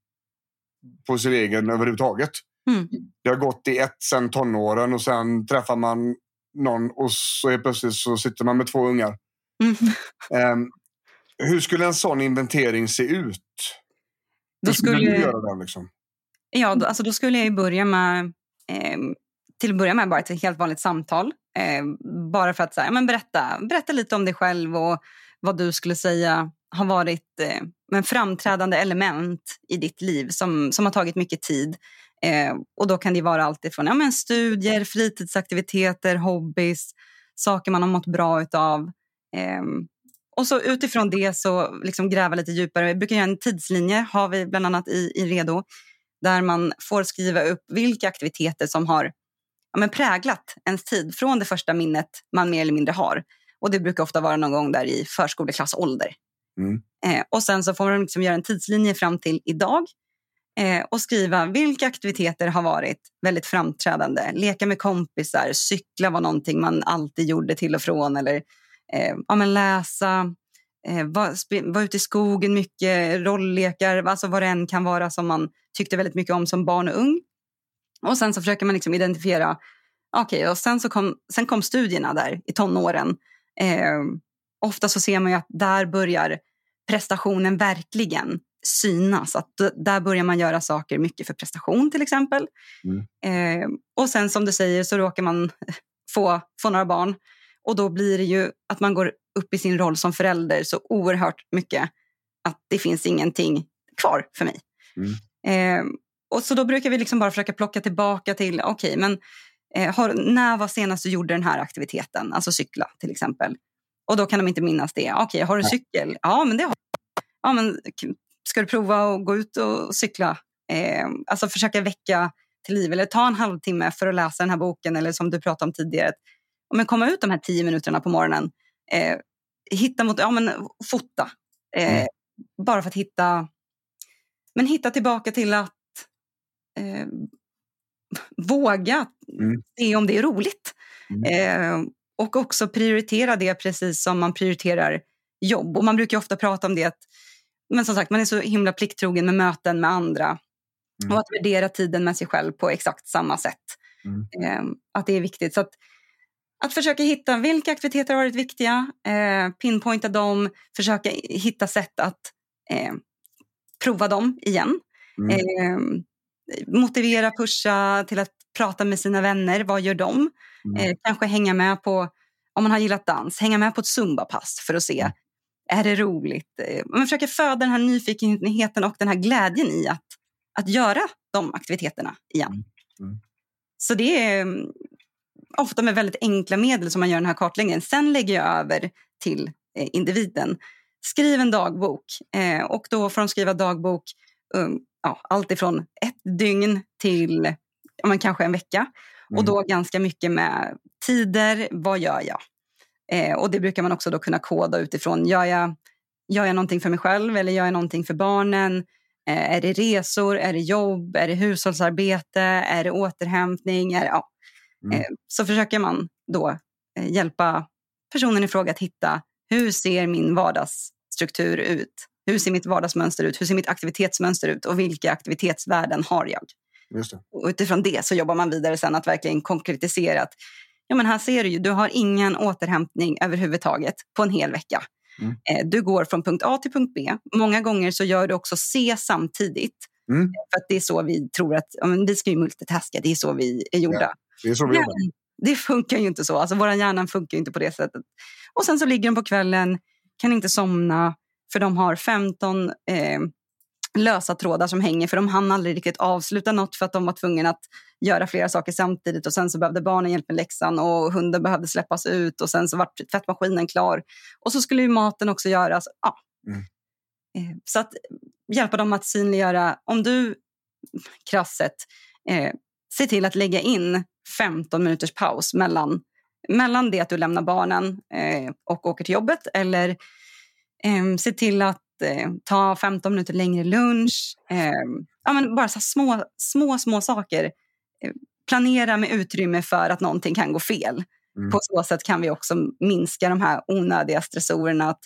på sin egen överhuvudtaget. Mm. Det har gått i ett sen tonåren och sen träffar man någon och så är plötsligt så sitter man med två ungar. Mm. Ehm, hur skulle en sån inventering se ut? Då Hur skulle du skulle, göra den? Liksom? Ja, då, alltså då skulle jag ju börja med, eh, till att börja med bara ett helt vanligt samtal. Eh, bara för att så här, men berätta, berätta lite om dig själv och vad du skulle säga har varit eh, men framträdande element i ditt liv som, som har tagit mycket tid. Eh, och Då kan det vara allt ifrån ja, men studier, fritidsaktiviteter, hobbys, saker man har mått bra utav. Eh, och så utifrån det så liksom gräva lite djupare. Vi brukar göra en tidslinje, har vi bland annat i, i Redo, där man får skriva upp vilka aktiviteter som har ja, men präglat ens tid från det första minnet man mer eller mindre har. Och Det brukar ofta vara någon gång där i förskoleklassålder. Mm. Eh, och Sen så får man liksom göra en tidslinje fram till idag eh, och skriva vilka aktiviteter har varit väldigt framträdande. Leka med kompisar, cykla var någonting man alltid gjorde till och från. Eller eh, ja, men läsa, eh, vara vara ute i skogen mycket, rolllekar, alltså vad det än kan vara som man tyckte väldigt mycket om som barn och ung. Och sen så försöker man liksom identifiera, okej, och sen, så kom, sen kom studierna där i tonåren. Eh, ofta så ser man ju att där börjar prestationen verkligen synas. Att där börjar man göra saker mycket för prestation till exempel. Eh, och sen som du säger så råkar man <laughs> få, få några barn. Och då blir det ju att man går upp i sin roll som förälder så oerhört mycket att det finns ingenting kvar för mig. Eh, och så då brukar vi liksom bara försöka plocka tillbaka till, okej, men eh, har, när var senast du gjorde den här aktiviteten? Alltså cykla till exempel. Och då kan de inte minnas det. Okej, har du cykel? Ja, men det har jag. Ja, men ska du prova att gå ut och cykla? Eh, alltså försöka väcka till liv eller ta en halvtimme för att läsa den här boken eller som du pratade om tidigare. Men komma ut de här tio minuterna på morgonen. Eh, hitta mot, ja men fota. Eh, Mm. Bara för att hitta, men hitta tillbaka till att eh, våga Mm. se om det är roligt. Mm. Eh, och också prioritera det precis som man prioriterar jobb. Och man brukar ofta prata om det att men som sagt, man är så himla plikttrogen med möten med andra. Mm. Och att värdera tiden med sig själv på exakt samma sätt. Mm. Eh, att det är viktigt. Så att att försöka hitta vilka aktiviteter har varit viktiga, eh, pinpointa dem, försöka hitta sätt att eh, prova dem igen. Mm. Eh, motivera, pusha till att prata med sina vänner. Vad gör de? Mm. Eh, kanske hänga med på, om man har gillat dans, hänga med på ett zumbapass för att se mm. är det roligt? Eh, man försöker föda den här nyfikenheten och den här glädjen i att, att göra de aktiviteterna igen. Mm. mm. Så det är ofta med väldigt enkla medel som man gör den här kartläggningen. Sen lägger jag över till eh, individen. Skriv en dagbok eh, och då får de skriva dagbok um, ja, allt ifrån ett dygn till ja, men kanske en vecka. Mm. Och då ganska mycket med tider, vad gör jag? Eh, och det brukar man också då kunna koda utifrån, gör jag, gör jag någonting för mig själv eller gör jag någonting för barnen? Eh, är det resor, är det jobb, är det hushållsarbete, är det återhämtning? Är det, ja. Mm. Eh, så försöker man då eh, hjälpa personen i fråga att hitta hur ser min vardagsstruktur ut? Hur ser mitt vardagsmönster ut? Hur ser mitt aktivitetsmönster ut? Och vilka aktivitetsvärden har jag? Just det. Och utifrån det så jobbar man vidare sen att verkligen konkretisera att ja, men här ser du ju, du har ingen återhämtning överhuvudtaget på en hel vecka. Mm. Eh, du går från punkt A till punkt B. Många gånger så gör du också C samtidigt. Mm. För att det är så vi tror att, ja, men vi ska ju multitaska, det är så vi är gjorda. Ja, det är så vi jobbar. Det funkar ju inte så, alltså vår hjärna funkar inte på det sättet. Och sen så ligger de på kvällen, kan inte somna, för de har 15 eh, lösa trådar som hänger för de hann aldrig riktigt avsluta något för att de var tvungna att göra flera saker samtidigt och sen så behövde barnen hjälp med läxan och hunden behövde släppas ut och sen så var tvättmaskinen klar. Och så skulle ju maten också göras. Ja. Mm. Eh, så att hjälpa dem att synliggöra, om du krasset eh, se till att lägga in 15 minuters paus mellan, mellan det att du lämnar barnen eh, och åker till jobbet eller eh, se till att eh, ta 15 minuter längre lunch. Eh, ja, men bara så små, små, små saker. Eh, planera med utrymme för att någonting kan gå fel. Mm. På så sätt kan vi också minska de här onödiga stressorerna. Att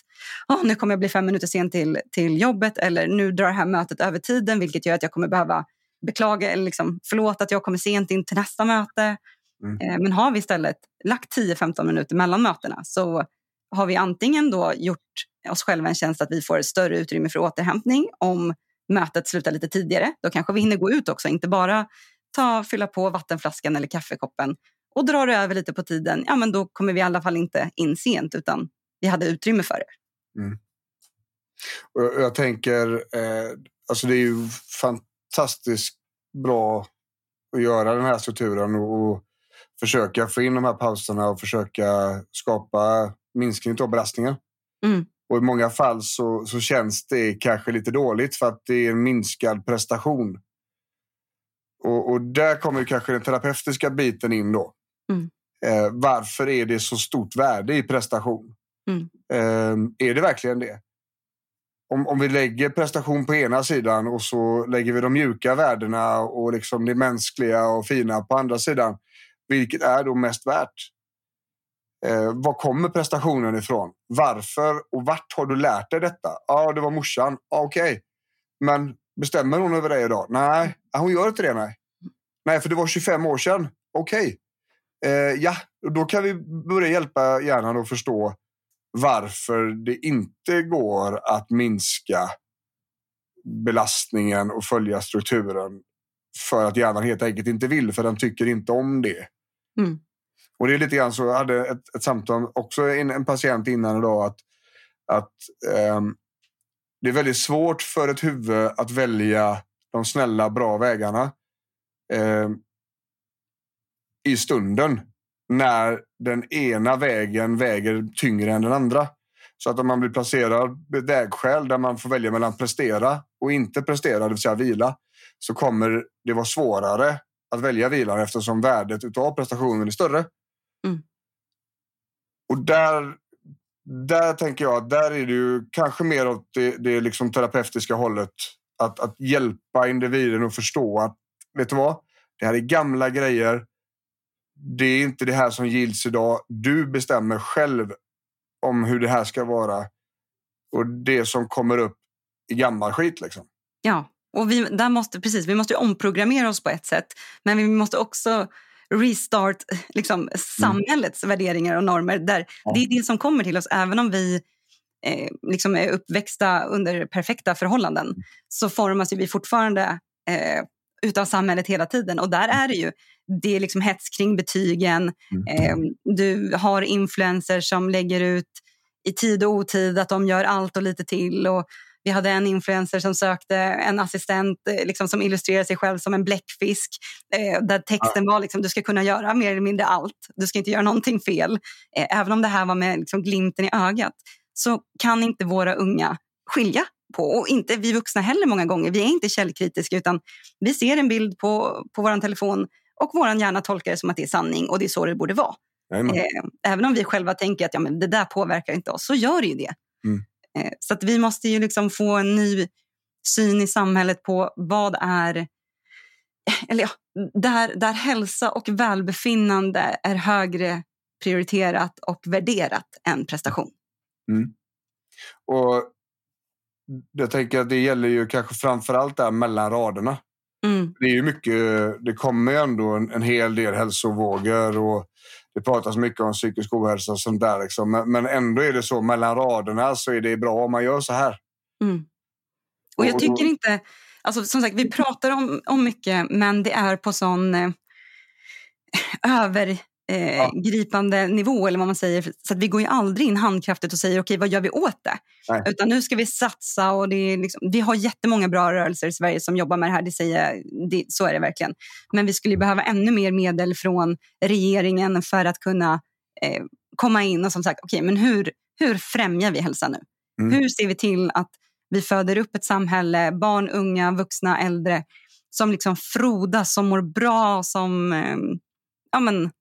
oh, nu kommer jag bli fem minuter sen till, till jobbet eller nu drar det här mötet över tiden vilket gör att jag kommer behöva beklaga eller liksom, förlåt att jag kommer sent in till nästa möte. Mm. Eh, men har vi istället lagt 10-15 minuter mellan mötena så har vi antingen då gjort oss själva en tjänst att vi får större utrymme för återhämtning om mötet slutar lite tidigare. Då kanske vi hinner gå ut också, inte bara ta, fylla på vattenflaskan eller kaffekoppen. Och drar det över lite på tiden, ja men då kommer vi i alla fall inte in sent utan vi hade utrymme för det. Mm. Och jag tänker, eh, alltså det är ju fantastiskt bra att göra den här strukturen och, och försöka få in de här pauserna och försöka skapa minskning av belastningen. Mm. Och I många fall så, så känns det kanske lite dåligt för att det är en minskad prestation. Och, och där kommer kanske den terapeutiska biten in då. Mm. Eh, varför är det så stort värde i prestation? Mm. Eh, är det verkligen det? Om, om vi lägger prestation på ena sidan och så lägger vi de mjuka värdena och liksom det mänskliga och fina på andra sidan. Vilket är då mest värt? Eh, var kommer prestationen ifrån? Varför och vart har du lärt dig detta? Ja, det var morsan. Ah, Okej, okay. men bestämmer hon över dig idag? Nej, hon gör inte det. Nej, nej för det var 25 år sedan. Okej, okay. eh, ja, då kan vi börja hjälpa hjärnan att förstå varför det inte går att minska belastningen och följa strukturen för att hjärnan helt enkelt inte vill, för den tycker inte om det. Mm. Och det är lite grann så, jag hade ett, ett samtal, också en, en patient innan idag, att, att um, det är väldigt svårt för ett huvud att välja de snälla, bra vägarna um, i stunden när den ena vägen väger tyngre än den andra. Så att om man blir placerad vid vägskäl där man får välja mellan prestera och inte prestera, det vill säga vila, så kommer det vara svårare att välja vilan eftersom värdet av prestationen är större. Mm. Och där, där tänker jag att där är det ju kanske mer åt det, det liksom terapeutiska hållet. Att, att hjälpa individen att förstå att, vet du vad? Det här är gamla grejer. Det är inte det här som gills idag. Du bestämmer själv om hur det här ska vara. Och det som kommer upp i gammal skit liksom. Ja, och vi, där måste, precis, vi måste omprogrammera oss på ett sätt. Men vi måste också restart <laughs> liksom, samhällets mm. värderingar och normer. Där ja. Det är det som kommer till oss, även om vi eh, liksom är uppväxta under perfekta förhållanden mm. så formas vi fortfarande eh, utav samhället hela tiden. Och där är det ju det är liksom hets kring betygen. Mm. Eh, du har influencers som lägger ut i tid och otid att de gör allt och lite till. Och vi hade en influencer som sökte en assistent eh, liksom, som illustrerar sig själv som en bläckfisk. Eh, där texten var liksom, du ska kunna göra mer eller mindre allt. Du ska inte göra någonting fel. Eh, även om det här var med liksom, glimten i ögat så kan inte våra unga skilja på. Och inte vi vuxna heller många gånger. Vi är inte källkritiska utan vi ser en bild på, på vår telefon och vår hjärna tolkar det som att det är sanning och det är så det borde vara. Eh, även om vi själva tänker att ja, men det där påverkar inte oss, så gör det ju det. Mm. Eh, så att vi måste ju liksom få en ny syn i samhället på vad är... Eller ja, där, där hälsa och välbefinnande är högre prioriterat och värderat än prestation. Mm. Och jag tänker att det gäller ju kanske framför allt där mellan raderna. Det är ju mycket, det kommer ju ändå en, en hel del hälsovågor och det pratas mycket om psykisk ohälsa och sånt där. Liksom. Men, men, ändå är det så mellan raderna så är det bra om man gör så här. Mm. Och jag tycker inte, alltså som sagt vi pratar om, om mycket men det är på sån eh, över eh, ja. gripande nivå eller vad man säger. Så vi går ju aldrig in handkraftigt och säger okej, vad gör vi åt det? Nej. Utan nu ska vi satsa och det är liksom, vi har jättemånga bra rörelser i Sverige som jobbar med det här. Det säger, det, så är det verkligen. Men vi skulle behöva ännu mer medel från regeringen för att kunna eh, komma in och som sagt, okej, men hur, hur främjar vi hälsa nu? Mm. Hur ser vi till att vi föder upp ett samhälle, barn, unga, vuxna, äldre som liksom frodas, som mår bra, som eh, ja, men,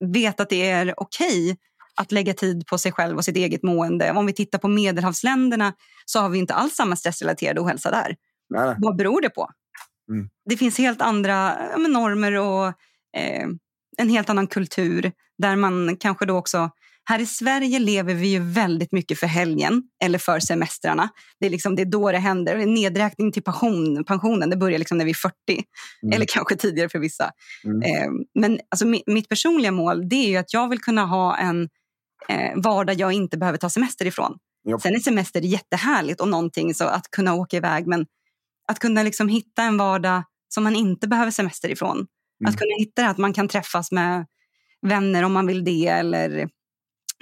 vet att det är okej okay att lägga tid på sig själv och sitt eget mående. Om vi tittar på medelhavsländerna så har vi inte alls samma stressrelaterade ohälsa där. Nej. Vad beror det på? Mm. Det finns helt andra normer och eh, en helt annan kultur där man kanske då också här i Sverige lever vi ju väldigt mycket för helgen eller för semestrarna. Det är, liksom, det är då det händer. Nedräkning till pension, pensionen det börjar liksom när vi är 40, mm. eller kanske tidigare för vissa. Mm. Eh, men alltså, mitt personliga mål det är ju att jag vill kunna ha en eh, vardag jag inte behöver ta semester ifrån. Yep. Sen är semester jättehärligt och någonting så att kunna åka iväg men att kunna liksom hitta en vardag som man inte behöver semester ifrån. Mm. Att kunna hitta det att man kan träffas med vänner om man vill det eller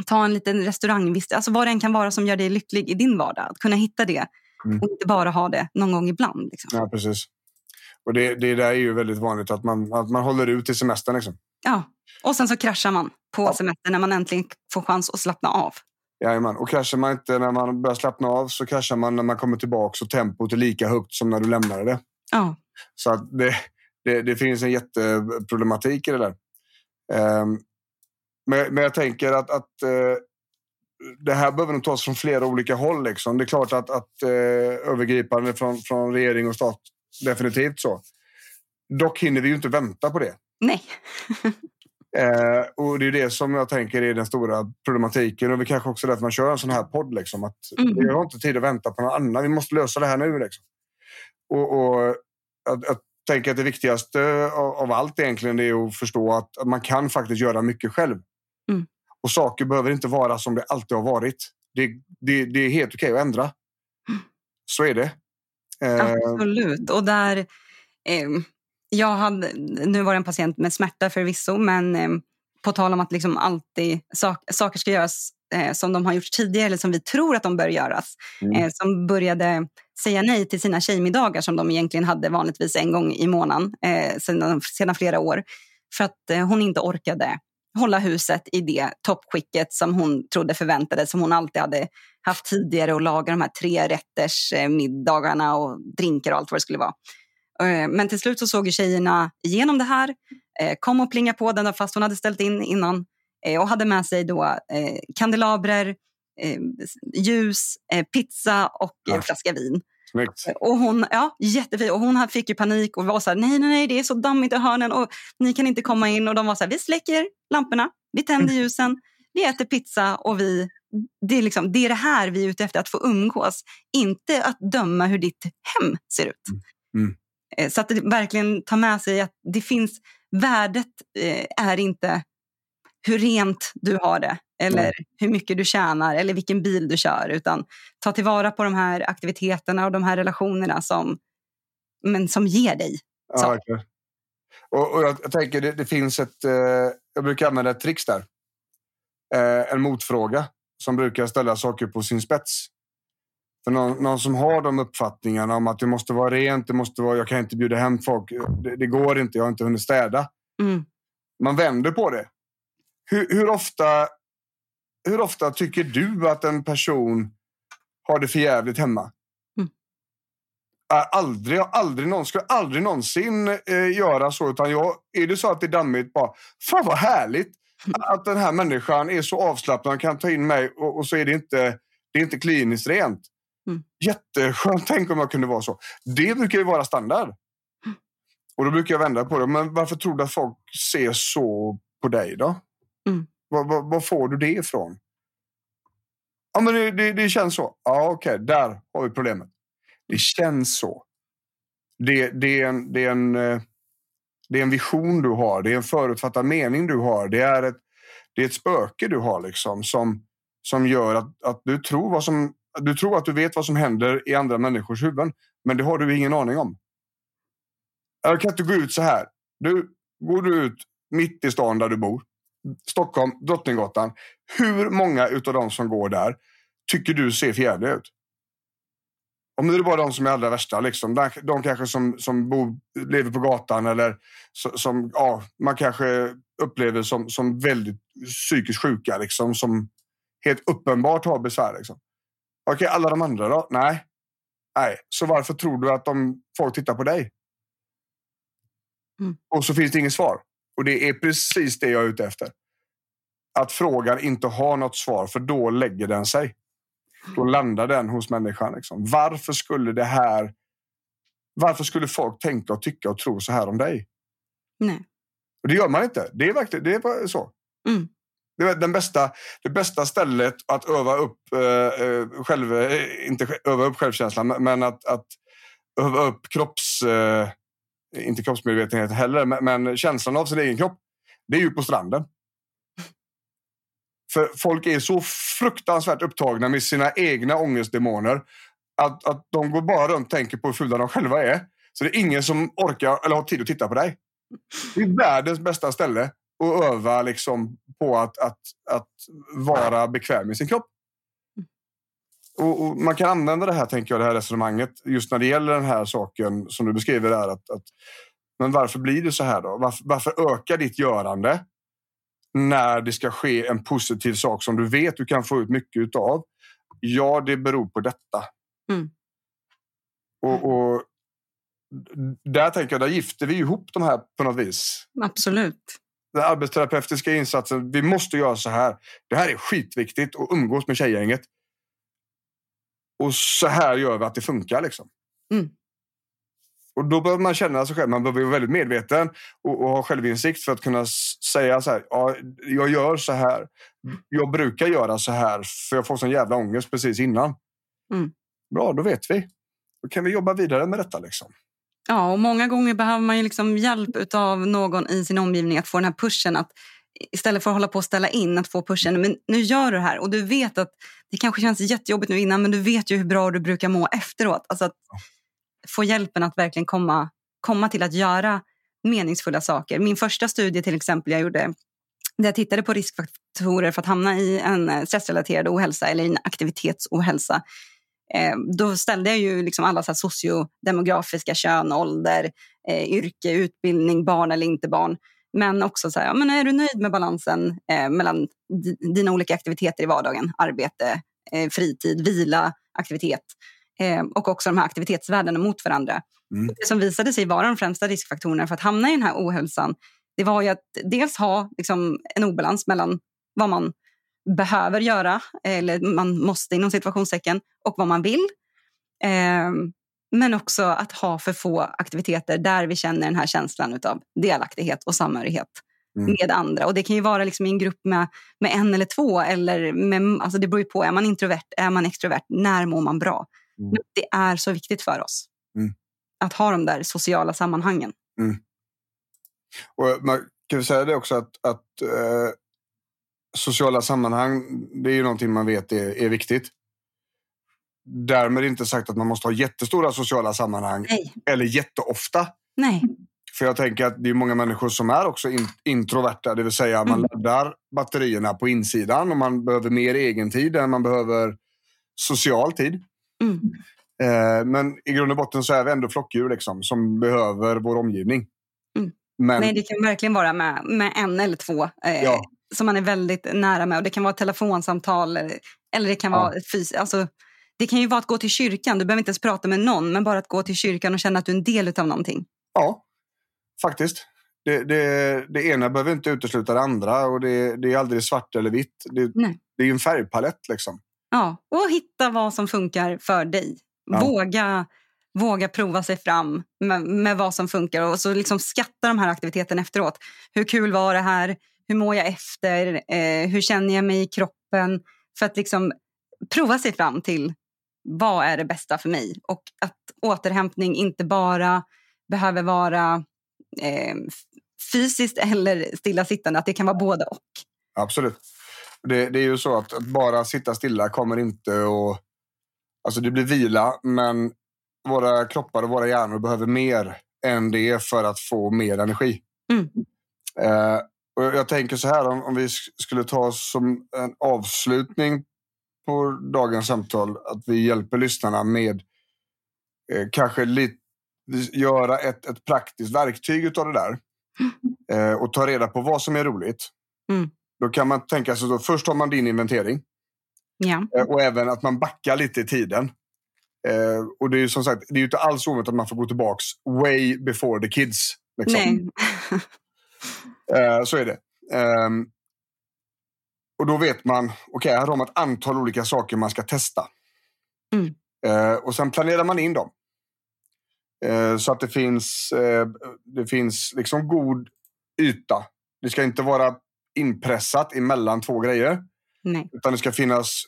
ta en liten restaurangvist, alltså vad det än kan vara som gör dig lycklig i din vardag. Att kunna hitta det mm. och inte bara ha det någon gång ibland. Liksom. Ja, precis. Och det, det där är ju väldigt vanligt att man, att man håller ut till semestern. Liksom. Ja, och sen så kraschar man på ja. semestern när man äntligen får chans att slappna av. Jajamän, och kraschar man inte när man börjar slappna av så kraschar man när man kommer tillbaka och tempot är lika högt som när du lämnade det. Ja. Så att det, det, det finns en jätteproblematik i det där. Um, men, men jag tänker att, att eh, det här behöver nog tas från flera olika håll. Liksom. Det är klart att, att eh, övergripande från, från regering och stat, definitivt så. Dock hinner vi ju inte vänta på det. Nej. <laughs> eh, och det är det som jag tänker är den stora problematiken. Och vi kanske också därför man kör en sån här podd. Liksom, att mm. Vi har inte tid att vänta på någon annan. Vi måste lösa det här nu. Liksom. Och, och att, att tänker att det viktigaste av, av allt egentligen är att förstå att man kan faktiskt göra mycket själv. Mm. Och saker behöver inte vara som det alltid har varit. Det, det, det är helt okej att ändra. Mm. Så är det. Eh, Absolut. Och där... Eh, jag hade, nu var det en patient med smärta förvisso, men eh, på tal om att liksom alltid sak, saker ska göras eh, som de har gjort tidigare eller som vi tror att de bör göras. Mm. Eh, som började säga nej till sina tjejmiddagar som de egentligen hade vanligtvis en gång i månaden eh, sedan, sedan flera år. För att hon inte orkade hålla huset i det toppskicket som hon trodde förväntades, som hon alltid hade haft tidigare och laga de här tre rätters eh, middagarna och drinkar och allt vad det skulle vara. Eh, men till slut så såg tjejerna igenom det här, eh, kom och plingade på den fast hon hade ställt in innan och hade med sig då kandelabrer, ljus, pizza och ja. flaska vin. Snyggt. Och hon, ja, jättefin. Och hon fick ju panik och var så här, nej, nej, nej, det är så dammigt i hörnen och ni kan inte komma in. Och de var så här, vi släcker lamporna, vi tänder mm. ljusen, vi äter pizza och vi... Det är, liksom, det är det här vi är ute efter, att få umgås. Inte att döma hur ditt hem ser ut. Mm. Mm. Eh, så att det verkligen tar med sig att det finns värdet eh, är inte hur rent du har det eller mm. hur mycket du tjänar eller vilken bil du kör. Utan ta tillvara på de här aktiviteterna och de här relationerna som, men som ger dig. Ja, okay. och, och jag, jag, tänker, det, det finns ett... Eh, jag brukar använda ett trix där. Eh, en motfråga som brukar ställa saker på sin spets. För någon, någon, som har de uppfattningarna om att det måste vara rent, det måste vara, jag kan inte bjuda hem folk, det, det går inte, jag har inte hunnit städa. Mm. Man vänder på det. Hur, hur, ofta, hur ofta tycker du att en person har det för jävligt hemma? Mm. Aldrig, aldrig, någon, skulle aldrig någonsin eh, göra så. Utan jag, är det så att det är dammigt, bara fan vad härligt mm. att den här människan är så avslappnad och kan ta in mig och, och så är det inte, det är inte kliniskt rent. Mm. Jätteskönt, tänk om jag kunde vara så. Det brukar ju vara standard. Mm. Och då brukar jag vända på det. Men varför tror du att folk ser så på dig då? Mm. Var, var, får du det ifrån? Ja, men det, det, det känns så. Ja, okej, okay, där har vi problemet. Det känns så. Det, det, är en, det, är en, eh, det är en vision du har. Det är en förutfattad mening du har. Det är ett, det är ett spöke du har liksom som, som gör att, att du, tror vad som, du tror att du vet vad som händer i andra människors huvuden. Men det har du ingen aning om. Jag kan inte gå ut så här. Du, går du ut mitt i stan där du bor Stockholm, Drottninggatan. Hur många av de som går där tycker du ser förjävliga ut? Om det är bara de som är allra värsta, liksom. de, de kanske som, som bor, lever på gatan eller som ja, man kanske upplever som, som väldigt psykiskt sjuka, liksom, som helt uppenbart har besvär. Liksom. Okej, alla de andra då? Nej. Nej, så varför tror du att de, folk tittar på dig? Mm. Och så finns det inget svar. Och det är precis det jag är ute efter. Att frågan inte har något svar, för då lägger den sig. Då landar den hos människan. Liksom. Varför skulle det här... Varför skulle folk tänka och tycka och tro så här om dig? Nej. Och det gör man inte. Det är verkligen det är så. Mm. Det är den bästa, det bästa stället att öva upp, eh, eh själv, eh, inte öva upp självkänslan, men att, att öva upp kropps... Eh, inte kroppsmedvetenhet heller, men, men känslan av sin egen kropp. Det är ju på stranden. För folk är så fruktansvärt upptagna med sina egna ångestdemoner att, att de går bara runt och tänker på hur fula de själva är. Så det är ingen som orkar eller har tid att titta på dig. Det är världens bästa ställe att öva liksom på att, att, att vara bekväm i sin kropp. Och, och, man kan använda det här, tänker jag, det här resonemanget just när det gäller den här saken som du beskriver där. Att, att, men varför blir det så här då? Varför, varför ökar ditt görande när det ska ske en positiv sak som du vet du kan få ut mycket av? Ja, det beror på detta. Mm. Och, och, där tänker jag, där gifter vi ihop de här på något vis. Absolut. Den arbetsterapeutiska insatsen, vi måste göra så här. Det här är skitviktigt att umgås med tjejgänget. Och så här gör vi att det funkar. Liksom. Mm. Och då behöver man känna sig själv. Man behöver vara väldigt medveten och, och ha självinsikt för att kunna säga så här. Ja, jag gör så här. Jag brukar göra så här för jag får sån jävla ångest precis innan. Mm. Bra, då vet vi. Då kan vi jobba vidare med detta. Liksom. Ja, och många gånger behöver man ju liksom hjälp av någon i sin omgivning att få den här pushen. Att istället för att hålla på och ställa in, att få pushen. Men nu gör du det här och du vet att det kanske känns jättejobbigt nu innan men du vet ju hur bra du brukar må efteråt. Alltså att få hjälpen att verkligen komma, komma till att göra meningsfulla saker. Min första studie till exempel jag gjorde där jag tittade på riskfaktorer för att hamna i en stressrelaterad ohälsa eller en aktivitetsohälsa. Eh, då ställde jag ju liksom alla så sociodemografiska kön, ålder, eh, yrke, utbildning, barn eller inte barn. Men också så här, men är du nöjd med balansen eh, mellan dina olika aktiviteter i vardagen? Arbete, eh, fritid, vila, aktivitet. Eh, och också de här aktivitetsvärdena mot varandra. Mm. Det som visade sig vara de främsta riskfaktorerna för att hamna i den här ohälsan, det var ju att dels ha liksom, en obalans mellan vad man behöver göra, eller man måste inom situationstecken, och vad man vill. Eh, men också att ha för få aktiviteter där vi känner den här känslan av delaktighet och samhörighet mm. med andra. Och Det kan ju vara liksom i en grupp med, med en eller två. Eller med, alltså det beror ju på, är man introvert, är man extrovert, när mår man bra? Mm. Det är så viktigt för oss mm. att ha de där sociala sammanhangen. Mm. Och man kan säga det också att, att eh, sociala sammanhang, det är ju någonting man vet är, är viktigt. Därmed inte sagt att man måste ha jättestora sociala sammanhang Nej. eller jätteofta. Nej. För jag tänker att det är många människor som är också in, introverta, det vill säga man Mm. laddar batterierna på insidan och man behöver mer egen tid än man behöver social tid. Mm. Eh, men i grund och botten så är vi ändå flockdjur liksom, som behöver vår omgivning. Mm. Men Nej, det kan verkligen vara med, med en eller två eh, Ja. som man är väldigt nära med. Och det kan vara telefonsamtal eller, eller det kan Ja. vara fys- alltså, Det kan ju vara att gå till kyrkan. Du behöver inte ens prata med någon, men bara att gå till kyrkan och känna att du är en del av någonting. ja, faktiskt. Det, det, det ena behöver inte utesluta det andra och det, det är aldrig svart eller vitt. Det, Nej. det är ju en färgpalett liksom. Ja, och hitta vad som funkar för dig. Ja. Våga, våga prova sig fram med, med vad som funkar och så liksom skatta de här aktiviteterna efteråt. Hur kul var det här? Hur mår jag efter? Eh, hur känner jag mig i kroppen? För att liksom prova sig fram till vad är det bästa för mig? Och att återhämtning inte bara behöver vara eh, fysiskt eller stillasittande, att det kan vara både och. Absolut. Det, det är ju så att, att bara sitta stilla kommer inte att... Alltså det blir vila, men våra kroppar och våra hjärnor behöver mer än det för att få mer energi. Mm. Eh, och jag tänker så här, om, om vi sk- skulle ta som en avslutning på dagens samtal, att vi hjälper lyssnarna med eh, kanske lite, göra ett, ett praktiskt verktyg av det där. <laughs> Eh, och ta reda på vad som är roligt. Mm. Då kan man tänka sig, då, först har man din inventering Ja. eh, och även att man backar lite i tiden. Eh, och det är ju som sagt, det är ju inte alls ovanligt att man får gå tillbaks way before the kids. Liksom. Nej. Eh, så är det. Ehm, och då vet man, okej, här har man ett antal olika saker man ska testa. Mm. Eh, och sen planerar man in dem. Eh, så att det finns, eh, det finns liksom god yta. Det ska inte vara inpressat emellan två grejer. Nej. Utan det ska finnas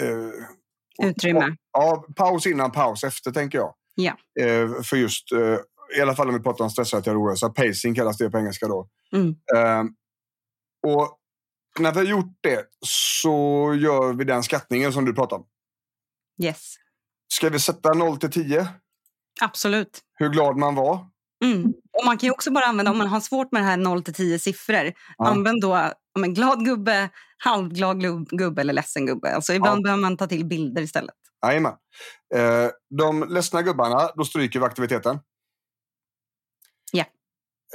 eh, Utrymme. Ja, paus innan, paus efter tänker jag. Ja. Eh, för just, eh, i alla fall om vi pratar om stressrelaterad ohälsa, pacing kallas det på engelska då. Mm. Och när vi har gjort det så gör vi den skattningen som du pratar om. Yes. Ska vi sätta 0 till 10? Absolut. Hur glad man var? Mm. Och man kan ju också bara använda, om man har svårt med det här 0 till 10 siffror, Ja. använd då om en glad gubbe, halvglad gubbe eller ledsen gubbe. Alltså ibland Ja. behöver man ta till bilder istället. Jajamän. Eh, de ledsna gubbarna, då stryker vi aktiviteten. Ja.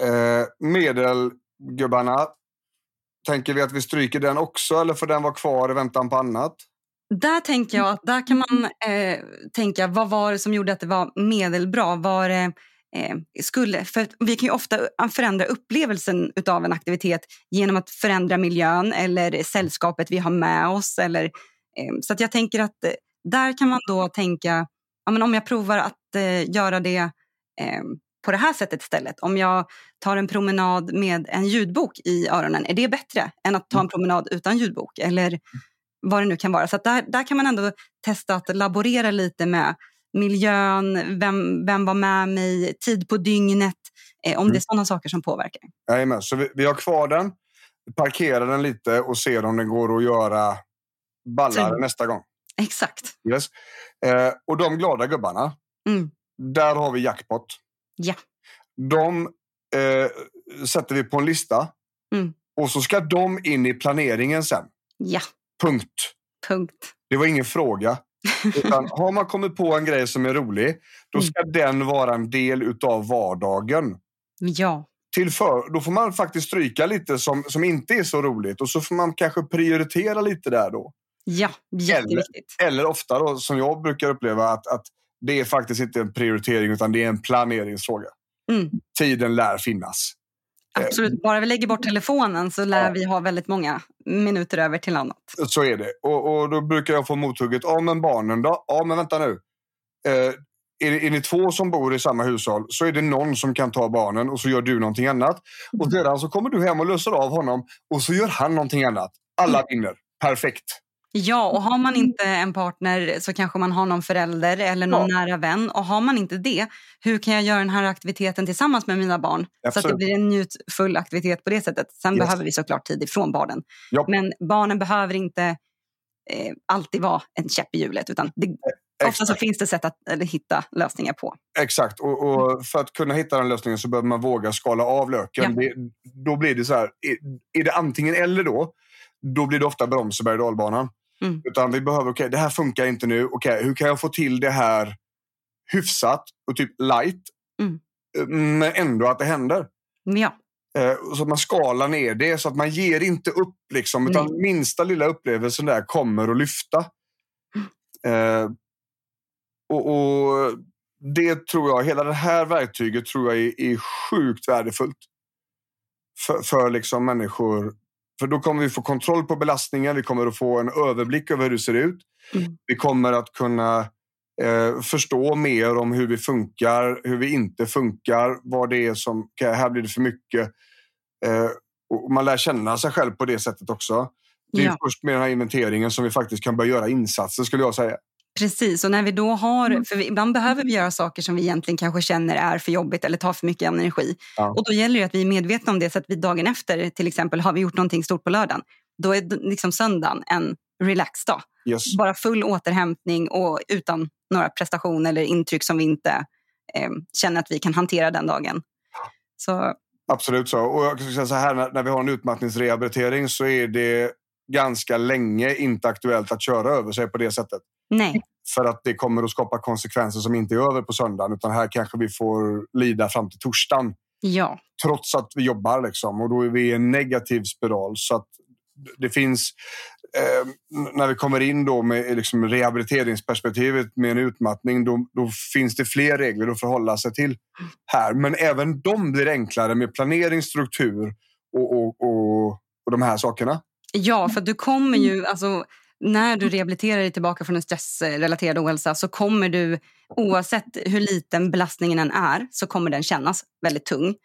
Eh, medelgubbarna, tänker vi att vi stryker den också eller får den vara kvar i väntan på annat? Där tänker jag att där kan man eh, tänka, vad var det som gjorde att det var medelbra? Var det, eh, skulle, för vi kan ju ofta förändra upplevelsen av en aktivitet genom att förändra miljön eller sällskapet vi har med oss. Eller, eh, så att jag tänker att eh, där kan man då tänka, ja, men om jag provar att eh, göra det eh, på det här sättet istället. Om jag tar en promenad med en ljudbok i öronen, är det bättre än att ta en promenad utan ljudbok? Eller vad det nu kan vara. Så där, där kan man ändå testa att laborera lite med miljön, vem, vem var med mig, tid på dygnet, eh, om det är sådana saker som påverkar. Jajamän, så vi, vi har kvar den, parkerar den lite och ser om den går att göra ballare Så- nästa gång. Exakt. Yes. Eh, och de glada gubbarna, Mm. där har vi jackpot. Ja. De eh, sätter vi på en lista Mm. och så ska de in i planeringen sen. Ja, Punkt. punkt. Det var ingen fråga. <laughs> Utan har man kommit på en grej som är rolig, då Mm. ska den vara en del utav vardagen. Ja, Till för, då får man faktiskt stryka lite som, som inte är så roligt och så får man kanske prioritera lite där då. ja jätteviktigt. Eller ofta då, som jag brukar uppleva, att, att det är faktiskt inte en prioritering utan det är en planeringsfråga. Mm. Tiden lär finnas. Absolut. Bara vi lägger bort telefonen så lär Ja. vi ha väldigt många minuter över till annat. Så är det. Och, och då brukar jag få mothugget. Ja, men barnen då? Ja, men vänta nu. Eh, är, det- är ni två som bor i samma hushåll så är det någon som kan ta barnen och så gör du någonting annat. Och sedan så kommer du hem och löser av honom och så gör han någonting annat. Alla vinner. Perfekt. Ja, och har man inte en partner så kanske man har någon förälder eller någon ja. nära vän. Och har man inte det, hur kan jag göra den här aktiviteten tillsammans med mina barn? Absolut. Så att det blir en njutfull aktivitet på det sättet. Sen yes. behöver vi såklart tid ifrån barnen. Ja. Men barnen behöver inte eh, alltid vara en käpp i hjulet. Utan det, Ofta så finns det sätt att eller, hitta lösningar på. Exakt, och, och, för att kunna hitta den lösningen så behöver man våga skala av löken. Ja. Det, då blir det så här, är, är, det antingen eller då, då blir det ofta broms och berg dalbanan. Mm. Utan vi behöver, okej okay, det här funkar inte nu, okej okay, hur kan jag få till det här hyfsat och typ light, mm. men ändå att det händer. Ja. Eh, så att man skalar ner det så att man ger inte upp. Liksom, utan Nej. minsta lilla upplevelsen där kommer att lyfta. Mm. Eh, och, och, det tror jag, hela det här verktyget tror jag är, är sjukt värdefullt. För, för liksom människor. För då kommer vi få kontroll på belastningen, vi kommer att få en överblick över hur det ser ut. Mm. Vi kommer att kunna eh, förstå mer om hur vi funkar, hur vi inte funkar, vad det är som, här blir det för mycket. Eh, och man lär känna sig själv på det sättet också. Det är ja. först med den här inventeringen som vi faktiskt kan börja göra insatser skulle jag säga. Precis, och när vi då har, mm. för ibland behöver vi göra saker som vi egentligen kanske känner är för jobbigt eller tar för mycket energi. Ja. Och då gäller det att vi är medvetna om det så att vi dagen efter, till exempel, har vi gjort någonting stort på lördagen, då är liksom söndagen en relax-dag. Yes. Bara full återhämtning och utan några prestationer eller intryck som vi inte eh, känner att vi kan hantera den dagen. Så. Absolut så. Och jag säga så här, när, när vi har en utmattningsrehabilitering så är det ganska länge inte aktuellt att köra över sig på det sättet. Nej. För att det kommer att skapa konsekvenser som inte är över på söndagen. Utan här kanske vi får lida fram till torsdagen. Ja. Trots att vi jobbar. Liksom. Och då är vi i en negativ spiral. Så att det finns... Eh, när vi kommer in då med liksom rehabiliteringsperspektivet med en utmattning, då, då, finns det fler regler att förhålla sig till här. Men även de blir enklare med planering, struktur och, och, och, och de här sakerna. Ja, för du kommer ju... Alltså, när du rehabiliterar dig tillbaka från en stressrelaterad ohälsa så kommer du, oavsett hur liten belastningen än är, så kommer den kännas väldigt tung.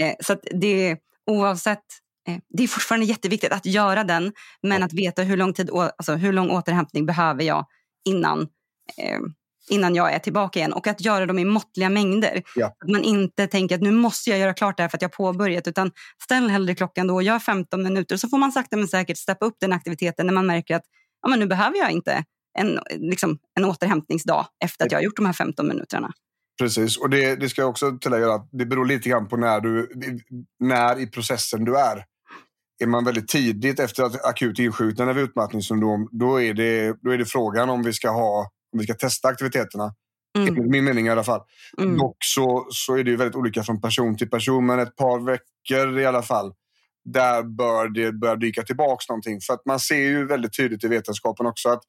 Eh, så det, oavsett, eh, det är fortfarande jätteviktigt att göra den, men ja. att veta hur lång, tid, alltså hur lång återhämtning behöver jag innan, eh, innan jag är tillbaka igen. Och att göra dem i måttliga mängder. Ja. Att man inte tänker att nu måste jag göra klart det här för att jag har påbörjat. Utan ställ hellre klockan då och gör 15 minuter. Så får man sakta men säkert steppa upp den aktiviteten när man märker att ja, men nu behöver jag inte en, liksom, en återhämtningsdag efter att jag har gjort de här 15 minuterna. Precis, och det, det ska jag också tillägga att det beror lite grann på när, du, när i processen du är. Är man väldigt tidigt efter att akut insjuknande vid utmattningssyndrom, då är, det, då är det frågan om vi ska, ha, om vi ska testa aktiviteterna. Mm. Enligt min mening i alla fall. Mm. Dock så, så är det väldigt olika från person till person, men ett par veckor i alla fall där bör det börja dyka tillbaka någonting. För att man ser ju väldigt tydligt i vetenskapen också att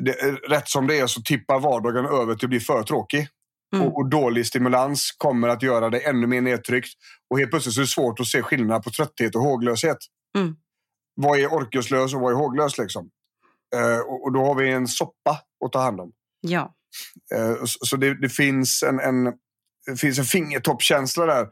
det, rätt som det är så tippar vardagen över till att bli för tråkig. Mm. Och, och, dålig stimulans kommer att göra dig ännu mer nedtryckt. Och helt plötsligt så är det svårt att se skillnad på trötthet och håglöshet. Mm. Vad är orkeslös och vad är håglös? Liksom? Eh, och, och, då har vi en soppa att ta hand om. Ja. Eh, så, så det, det, finns en, en, det finns en fingertoppkänsla där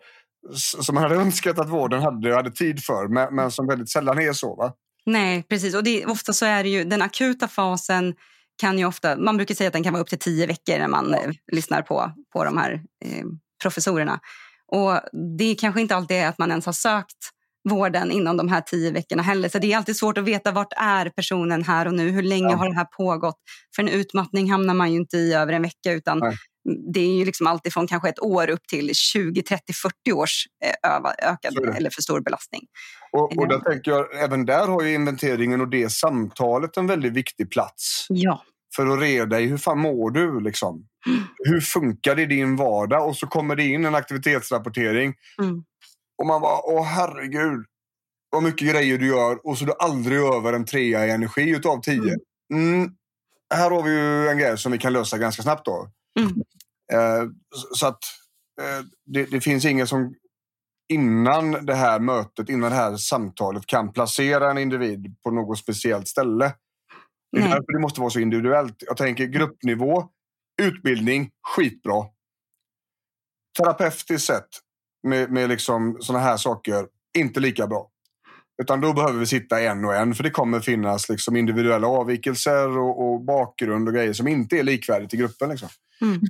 som man hade önskat att vården hade, hade tid för, men, men som väldigt sällan är så. Va? Nej, precis. Och det, ofta så är det ju den akuta fasen kan ju ofta, man brukar säga att den kan vara upp till tio veckor när man eh, lyssnar på, på de här eh, professorerna. Och det kanske inte alltid är att man ens har sökt vården inom de här tio veckorna heller. Så det är alltid svårt att veta vart är personen här och nu. Hur länge ja. har det här pågått? För en utmattning hamnar man ju inte i över en vecka utan Nej det är ju liksom alltifrån kanske ett år upp till 20, 30, 40 års eh, ökad eller för stor belastning. Och, och där eh. tänker jag, även där har ju inventeringen och det samtalet en väldigt viktig plats. Ja. För att reda i hur fan mår du? Liksom? Mm. Hur funkar det i din vardag? Och så kommer det in en aktivitetsrapportering. Mm. Och man bara, åh herregud. Vad mycket grejer du gör och så är du aldrig över en trea i energi utav tio. Mm. mm. Här har vi ju en grej som vi kan lösa ganska snabbt då. Mm. Eh, så att eh, det, det, finns ingen som innan det här mötet, innan det här samtalet kan placera en individ på något speciellt ställe. Det är därför det måste vara så individuellt. Jag tänker gruppnivå, utbildning, skitbra. Terapeutiskt sett med, med liksom såna här saker, inte lika bra. Utan då behöver vi sitta en och en för det kommer finnas liksom individuella avvikelser och, och bakgrund och grejer som inte är likvärdigt i gruppen. Liksom. Mm.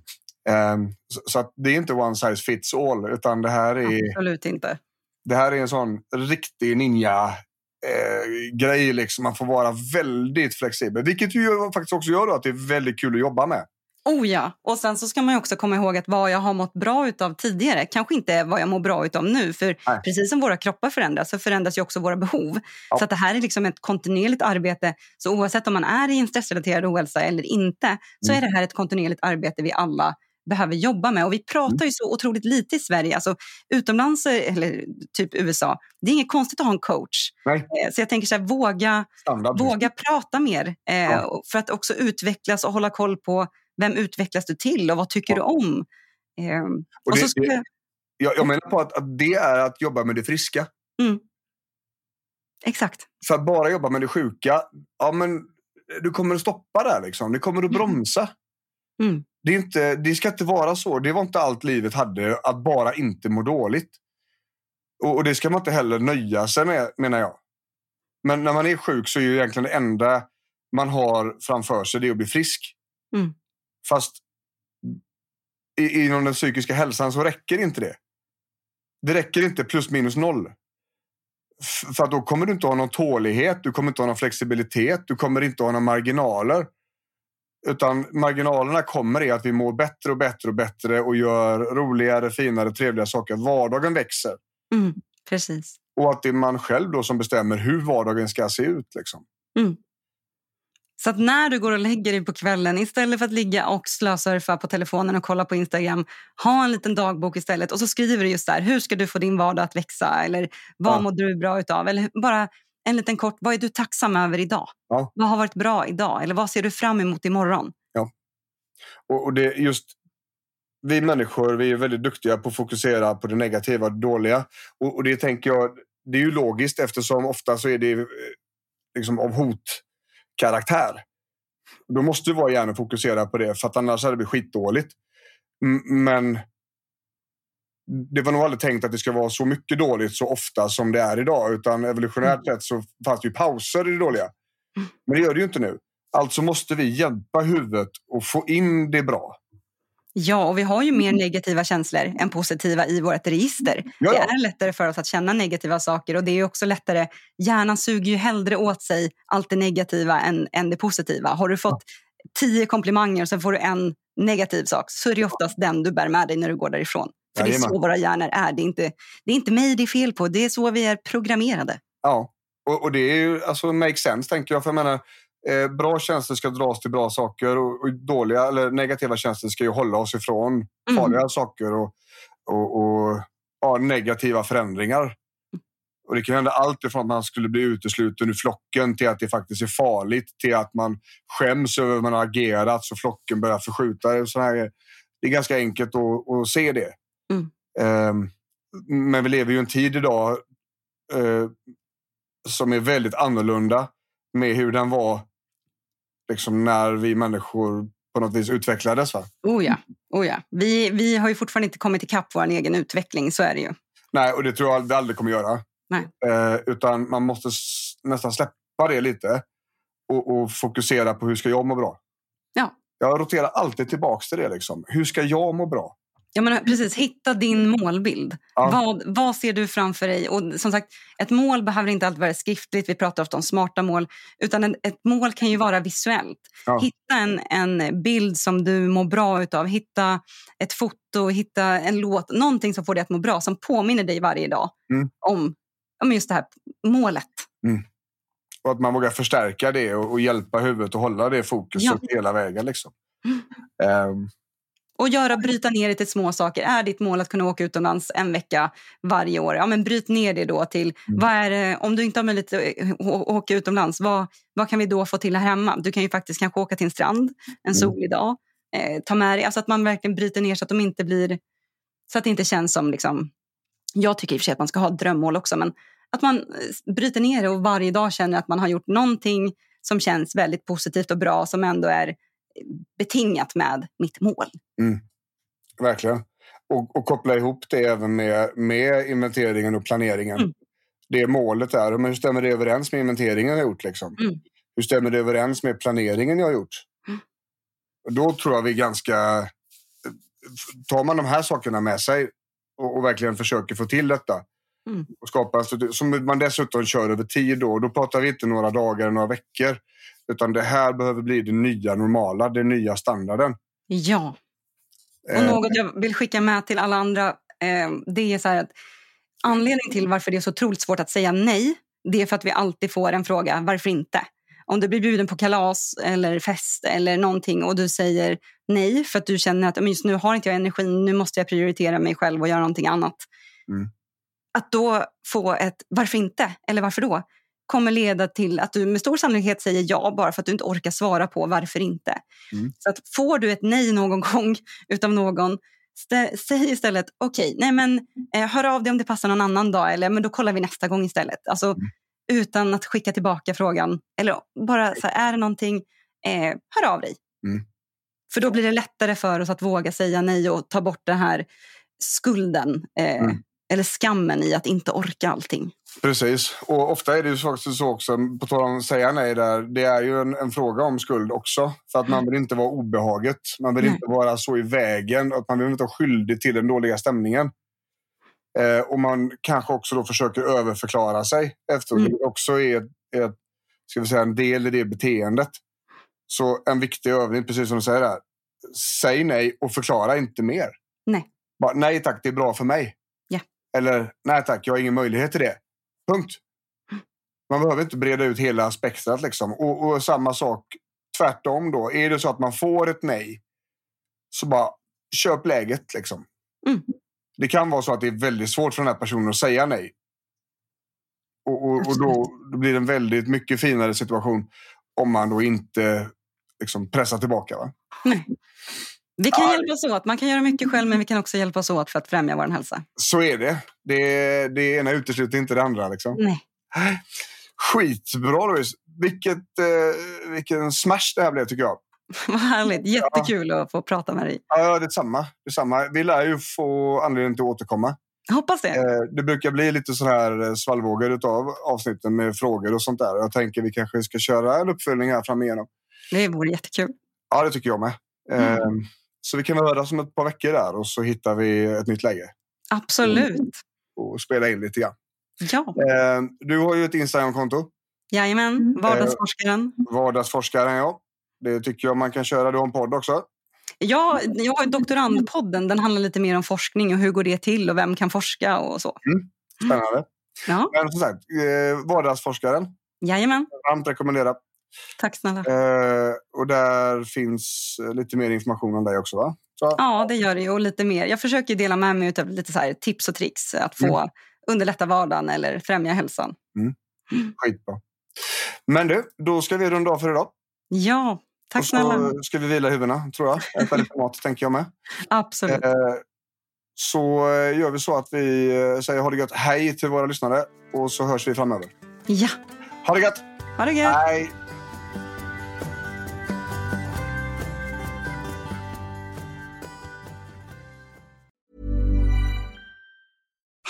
Um, så, så det är inte one size fits all utan det här är, Absolut inte. det här är en sån riktig ninja eh, grej. Liksom. Man får vara väldigt flexibel. Vilket ju faktiskt också gör att det är väldigt kul att jobba med. Oh ja, och sen så ska man ju också komma ihåg att vad jag har mått bra utav tidigare kanske inte är vad jag mår bra utav nu. För Nej. precis som våra kroppar förändras så förändras ju också våra behov. Ja. Så det här är liksom ett kontinuerligt arbete. Så oavsett om man är i en stressrelaterad ohälsa eller inte så Mm. är det här ett kontinuerligt arbete vi alla behöver jobba med. Och vi pratar ju så otroligt lite i Sverige. Alltså, utomlands, eller typ USA, det är inget konstigt att ha en coach. Nej. Eh, Så jag tänker så här, våga Standard. Våga prata mer eh, Ja. för att också utvecklas och hålla koll på vem utvecklas du till och vad tycker Ja. du om? Eh, och det- så skulle, det- Jag, jag menar på att, att det är att jobba med det friska. exakt. För att bara jobba med det sjuka, ja men du kommer att stoppa där liksom. Det kommer att bromsa. Mm. Det, är inte, det ska inte vara så. Det var inte allt livet hade, att bara inte må dåligt. Och, och det ska man inte heller nöja sig med, menar jag. Men när man är sjuk så är ju egentligen det enda man har framför sig det är att bli frisk. Mm. Fast i, inom den psykiska hälsan så räcker inte det. Det räcker inte plus minus noll. För då kommer du inte ha någon tålighet, du kommer inte ha någon flexibilitet, du kommer inte ha några marginaler. Utan marginalerna kommer i att vi mår bättre och bättre och bättre och gör roligare, finare, trevliga saker. Vardagen växer. Mm, precis. Och att det är man själv då som bestämmer hur vardagen ska se ut. Liksom. Så att när du går och lägger dig på kvällen istället för att ligga och slösurfa på telefonen och kolla på Instagram, ha en liten dagbok istället och så skriver du just där, hur ska du få din vardag att växa eller vad Ja. mår du bra utav? Eller bara en liten kort, vad är du tacksam över idag? Ja. Vad har varit bra idag? Eller vad ser du fram emot imorgon? Och, och det just vi människor vi är väldigt duktiga på att fokusera på det negativa och det dåliga. Och, och det tänker jag, det är ju logiskt eftersom ofta så är det eh, liksom av hotkaraktär. Då måste vår hjärna fokusera på det för att annars hade det blivit skitdåligt. Men det var nog aldrig tänkt att det ska vara så mycket dåligt så ofta som det är idag. Utan evolutionärt sett så fanns det ju pauser i det dåliga. Men det gör det ju inte nu. Alltså måste vi hjälpa huvudet och få in det bra. Ja, och vi har ju mer negativa känslor än positiva i vårt register. Ja, Det är lättare för oss att känna negativa saker och det är också lättare. Hjärnan suger ju hellre åt sig allt det negativa än, än det positiva. Har du fått tio komplimanger och sen får du en negativ sak så är det oftast den du bär med dig när du går därifrån. För det är Jajamän. så våra hjärnor är. Det är, inte, det är inte mig det är fel på, det är så vi är programmerade. Ja, och, och det är ju alltså make sense tänker jag. För jag menar, eh, bra känslor ska dras till bra saker och, och dåliga eller negativa känslor ska ju hålla oss ifrån Mm. farliga saker och, och, och ja, negativa förändringar. Och det kan hända allt ifrån att man skulle bli utesluten ur flocken till att det faktiskt är farligt till att man skäms över att man har agerat så flocken börjar förskjuta. Och så här. Det är ganska enkelt att, att se det. Mm. Ehm, men vi lever ju en tid idag eh, som är väldigt annorlunda med hur den var liksom när vi människor på något vis utvecklades. Va? Oh ja, oh ja. Vi, vi har ju fortfarande inte kommit ikapp vår egen utveckling, så är det ju. Nej, och det tror jag vi aldrig kommer göra. Nej. Eh, utan man måste nästan släppa det lite och, och fokusera på hur ska jag må bra. Ja. Jag roterar alltid tillbaks till det. Liksom. Hur ska jag må bra? Ja, men precis, hitta din målbild. Ja. Vad, vad ser du framför dig? Och som sagt, ett mål behöver inte alltid vara skriftligt. Vi pratar ofta om smarta mål. Utan en, ett mål kan ju vara visuellt. Ja. Hitta en, en bild som du mår bra utav. Hitta ett foto, hitta en låt. Någonting som får dig att må bra. Som påminner dig varje dag Mm. om, om just det här målet. Och att man vågar förstärka det och, och hjälpa huvudet att hålla det fokuset hela vägen. Liksom. Ehm, Och göra, bryta ner det till små saker. Är ditt mål att kunna åka utomlands en vecka varje år? Ja, men bryt ner det då till, vad är det, om du inte har möjlighet att å- åka utomlands, vad, vad kan vi då få till här hemma? Du kan ju faktiskt kanske åka till en strand en solig dag. Eh, ta med dig, alltså att man verkligen bryter ner så att de inte blir, så att det inte känns som liksom, jag tycker i och för sig att man ska ha drömmål också, men att man eh, bryter ner det och varje dag känner att man har gjort någonting som känns väldigt positivt och bra som ändå är eh, betingat med mitt mål. verkligen. Och, och koppla ihop det även med, med inventeringen och planeringen. Mm. det målet är. Men hur stämmer det överens med inventeringen jag gjort? Liksom? Mm. Hur stämmer det överens med planeringen jag har gjort? Mm. Och då tror jag vi ganska... Tar man de här sakerna med sig och, och verkligen försöker få till detta Mm. och skapa som man dessutom kör över tid. Då, då pratar vi inte några dagar, några veckor. Utan det här behöver bli det nya normala, den nya standarden. Ja. Och Eh, något jag vill skicka med till alla andra, eh, det är så att anledningen till varför det är så otroligt svårt att säga nej, det är för att vi alltid får en fråga, varför inte? Om du blir bjuden på kalas eller fest eller någonting och du säger nej för att du känner att "Men just nu har inte jag energin, nu måste jag prioritera mig själv och göra någonting annat. Mm. Att då få ett varför inte eller varför då kommer leda till att du med stor sannolikhet säger ja bara för att du inte orkar svara på varför inte. Mm. Så att får du ett nej någon <laughs> gång utav någon Säg istället okej, nej men eh, hör av dig om det passar någon annan dag eller men då kollar vi nästa gång istället. Alltså Mm. utan att skicka tillbaka frågan. Eller bara så här, är det någonting, eh, hör av dig. Mm. För då blir det lättare för oss att våga säga nej och ta bort den här skulden eh, Mm. Eller skammen i att inte orka allting. Precis. Och ofta är det ju faktiskt så också, på tal om att säga nej där, det är ju en, en fråga om skuld också. För att man vill inte vara obehaget. Man vill Nej. inte vara så i vägen. Att man vill inte vara skyldig till den dåliga stämningen. Eh, och man kanske också då försöker överförklara sig efteråt. Mm. Det också är, är ska vi säga, en del i det beteendet. Så en viktig övning, precis som du säger där. Säg nej och förklara inte mer. Nej. Bara, nej tack, det är bra för mig. Eller nej tack, jag har ingen möjlighet till det. Punkt. Man behöver inte breda ut hela spektrat. Liksom. Och, och samma sak tvärtom då. Är det så att man får ett nej så bara köp läget. Liksom. Mm. Det kan vara så att det är väldigt svårt för den här personen att säga nej. Och, och, och då, då blir det en väldigt mycket finare situation om man då inte liksom, pressar tillbaka. Va? Vi kan Ja. hjälpas åt. Man kan göra mycket själv men vi kan också hjälpas åt för att främja vår hälsa. Så är det. Det, det ena utesluter inte det andra. Liksom. Nej. Skitbra Louise. Vilket, eh, vilken smash det här blev tycker jag. <laughs> Vad härligt. Jättekul att få prata med dig. Ja, det är samma. Det är samma. Vi lär ju få anledning till att återkomma. Hoppas det. Eh, det brukar bli lite så här eh, svallvågor av avsnitten med frågor och sånt där. Jag tänker vi kanske ska köra en uppföljning här fram igenom. Det vore jättekul. Ja, det tycker jag med. Mm. Eh, så vi kan väl höras om ett par veckor där och så hittar vi ett nytt läge Absolut. och spela in lite grann. Ja. Eh, du har ju ett Instagramkonto. Jajamän. Vardagsforskaren. Vardagsforskaren, ja. Det tycker jag man kan köra. Du har en podd också. Ja, jag har doktorandpodden. Den handlar lite mer om forskning och hur går det till och vem kan forska och så. Spännande. Ja, Men som sagt, eh, Vardagsforskaren. jajamän. Varmt rekommendera. Tack snälla. Eh, och där finns eh, lite mer information om dig också, va? Så, Ja, det gör det. Och lite mer. Jag försöker dela med mig av lite så tips och tricks att få underlätta vardagen eller främja hälsan. Skitbra. Men du, då ska vi runda av för idag. Ja, tack och snälla. så ska vi vila huvudena, tror jag. Äta lite <laughs> mat, tänker jag med. Absolut. Eh, så eh, gör vi så att vi eh, säger ha det gött. Hej till våra lyssnare. Och så hörs vi framöver. Ja, Ha det gött! ha det gött. Hej!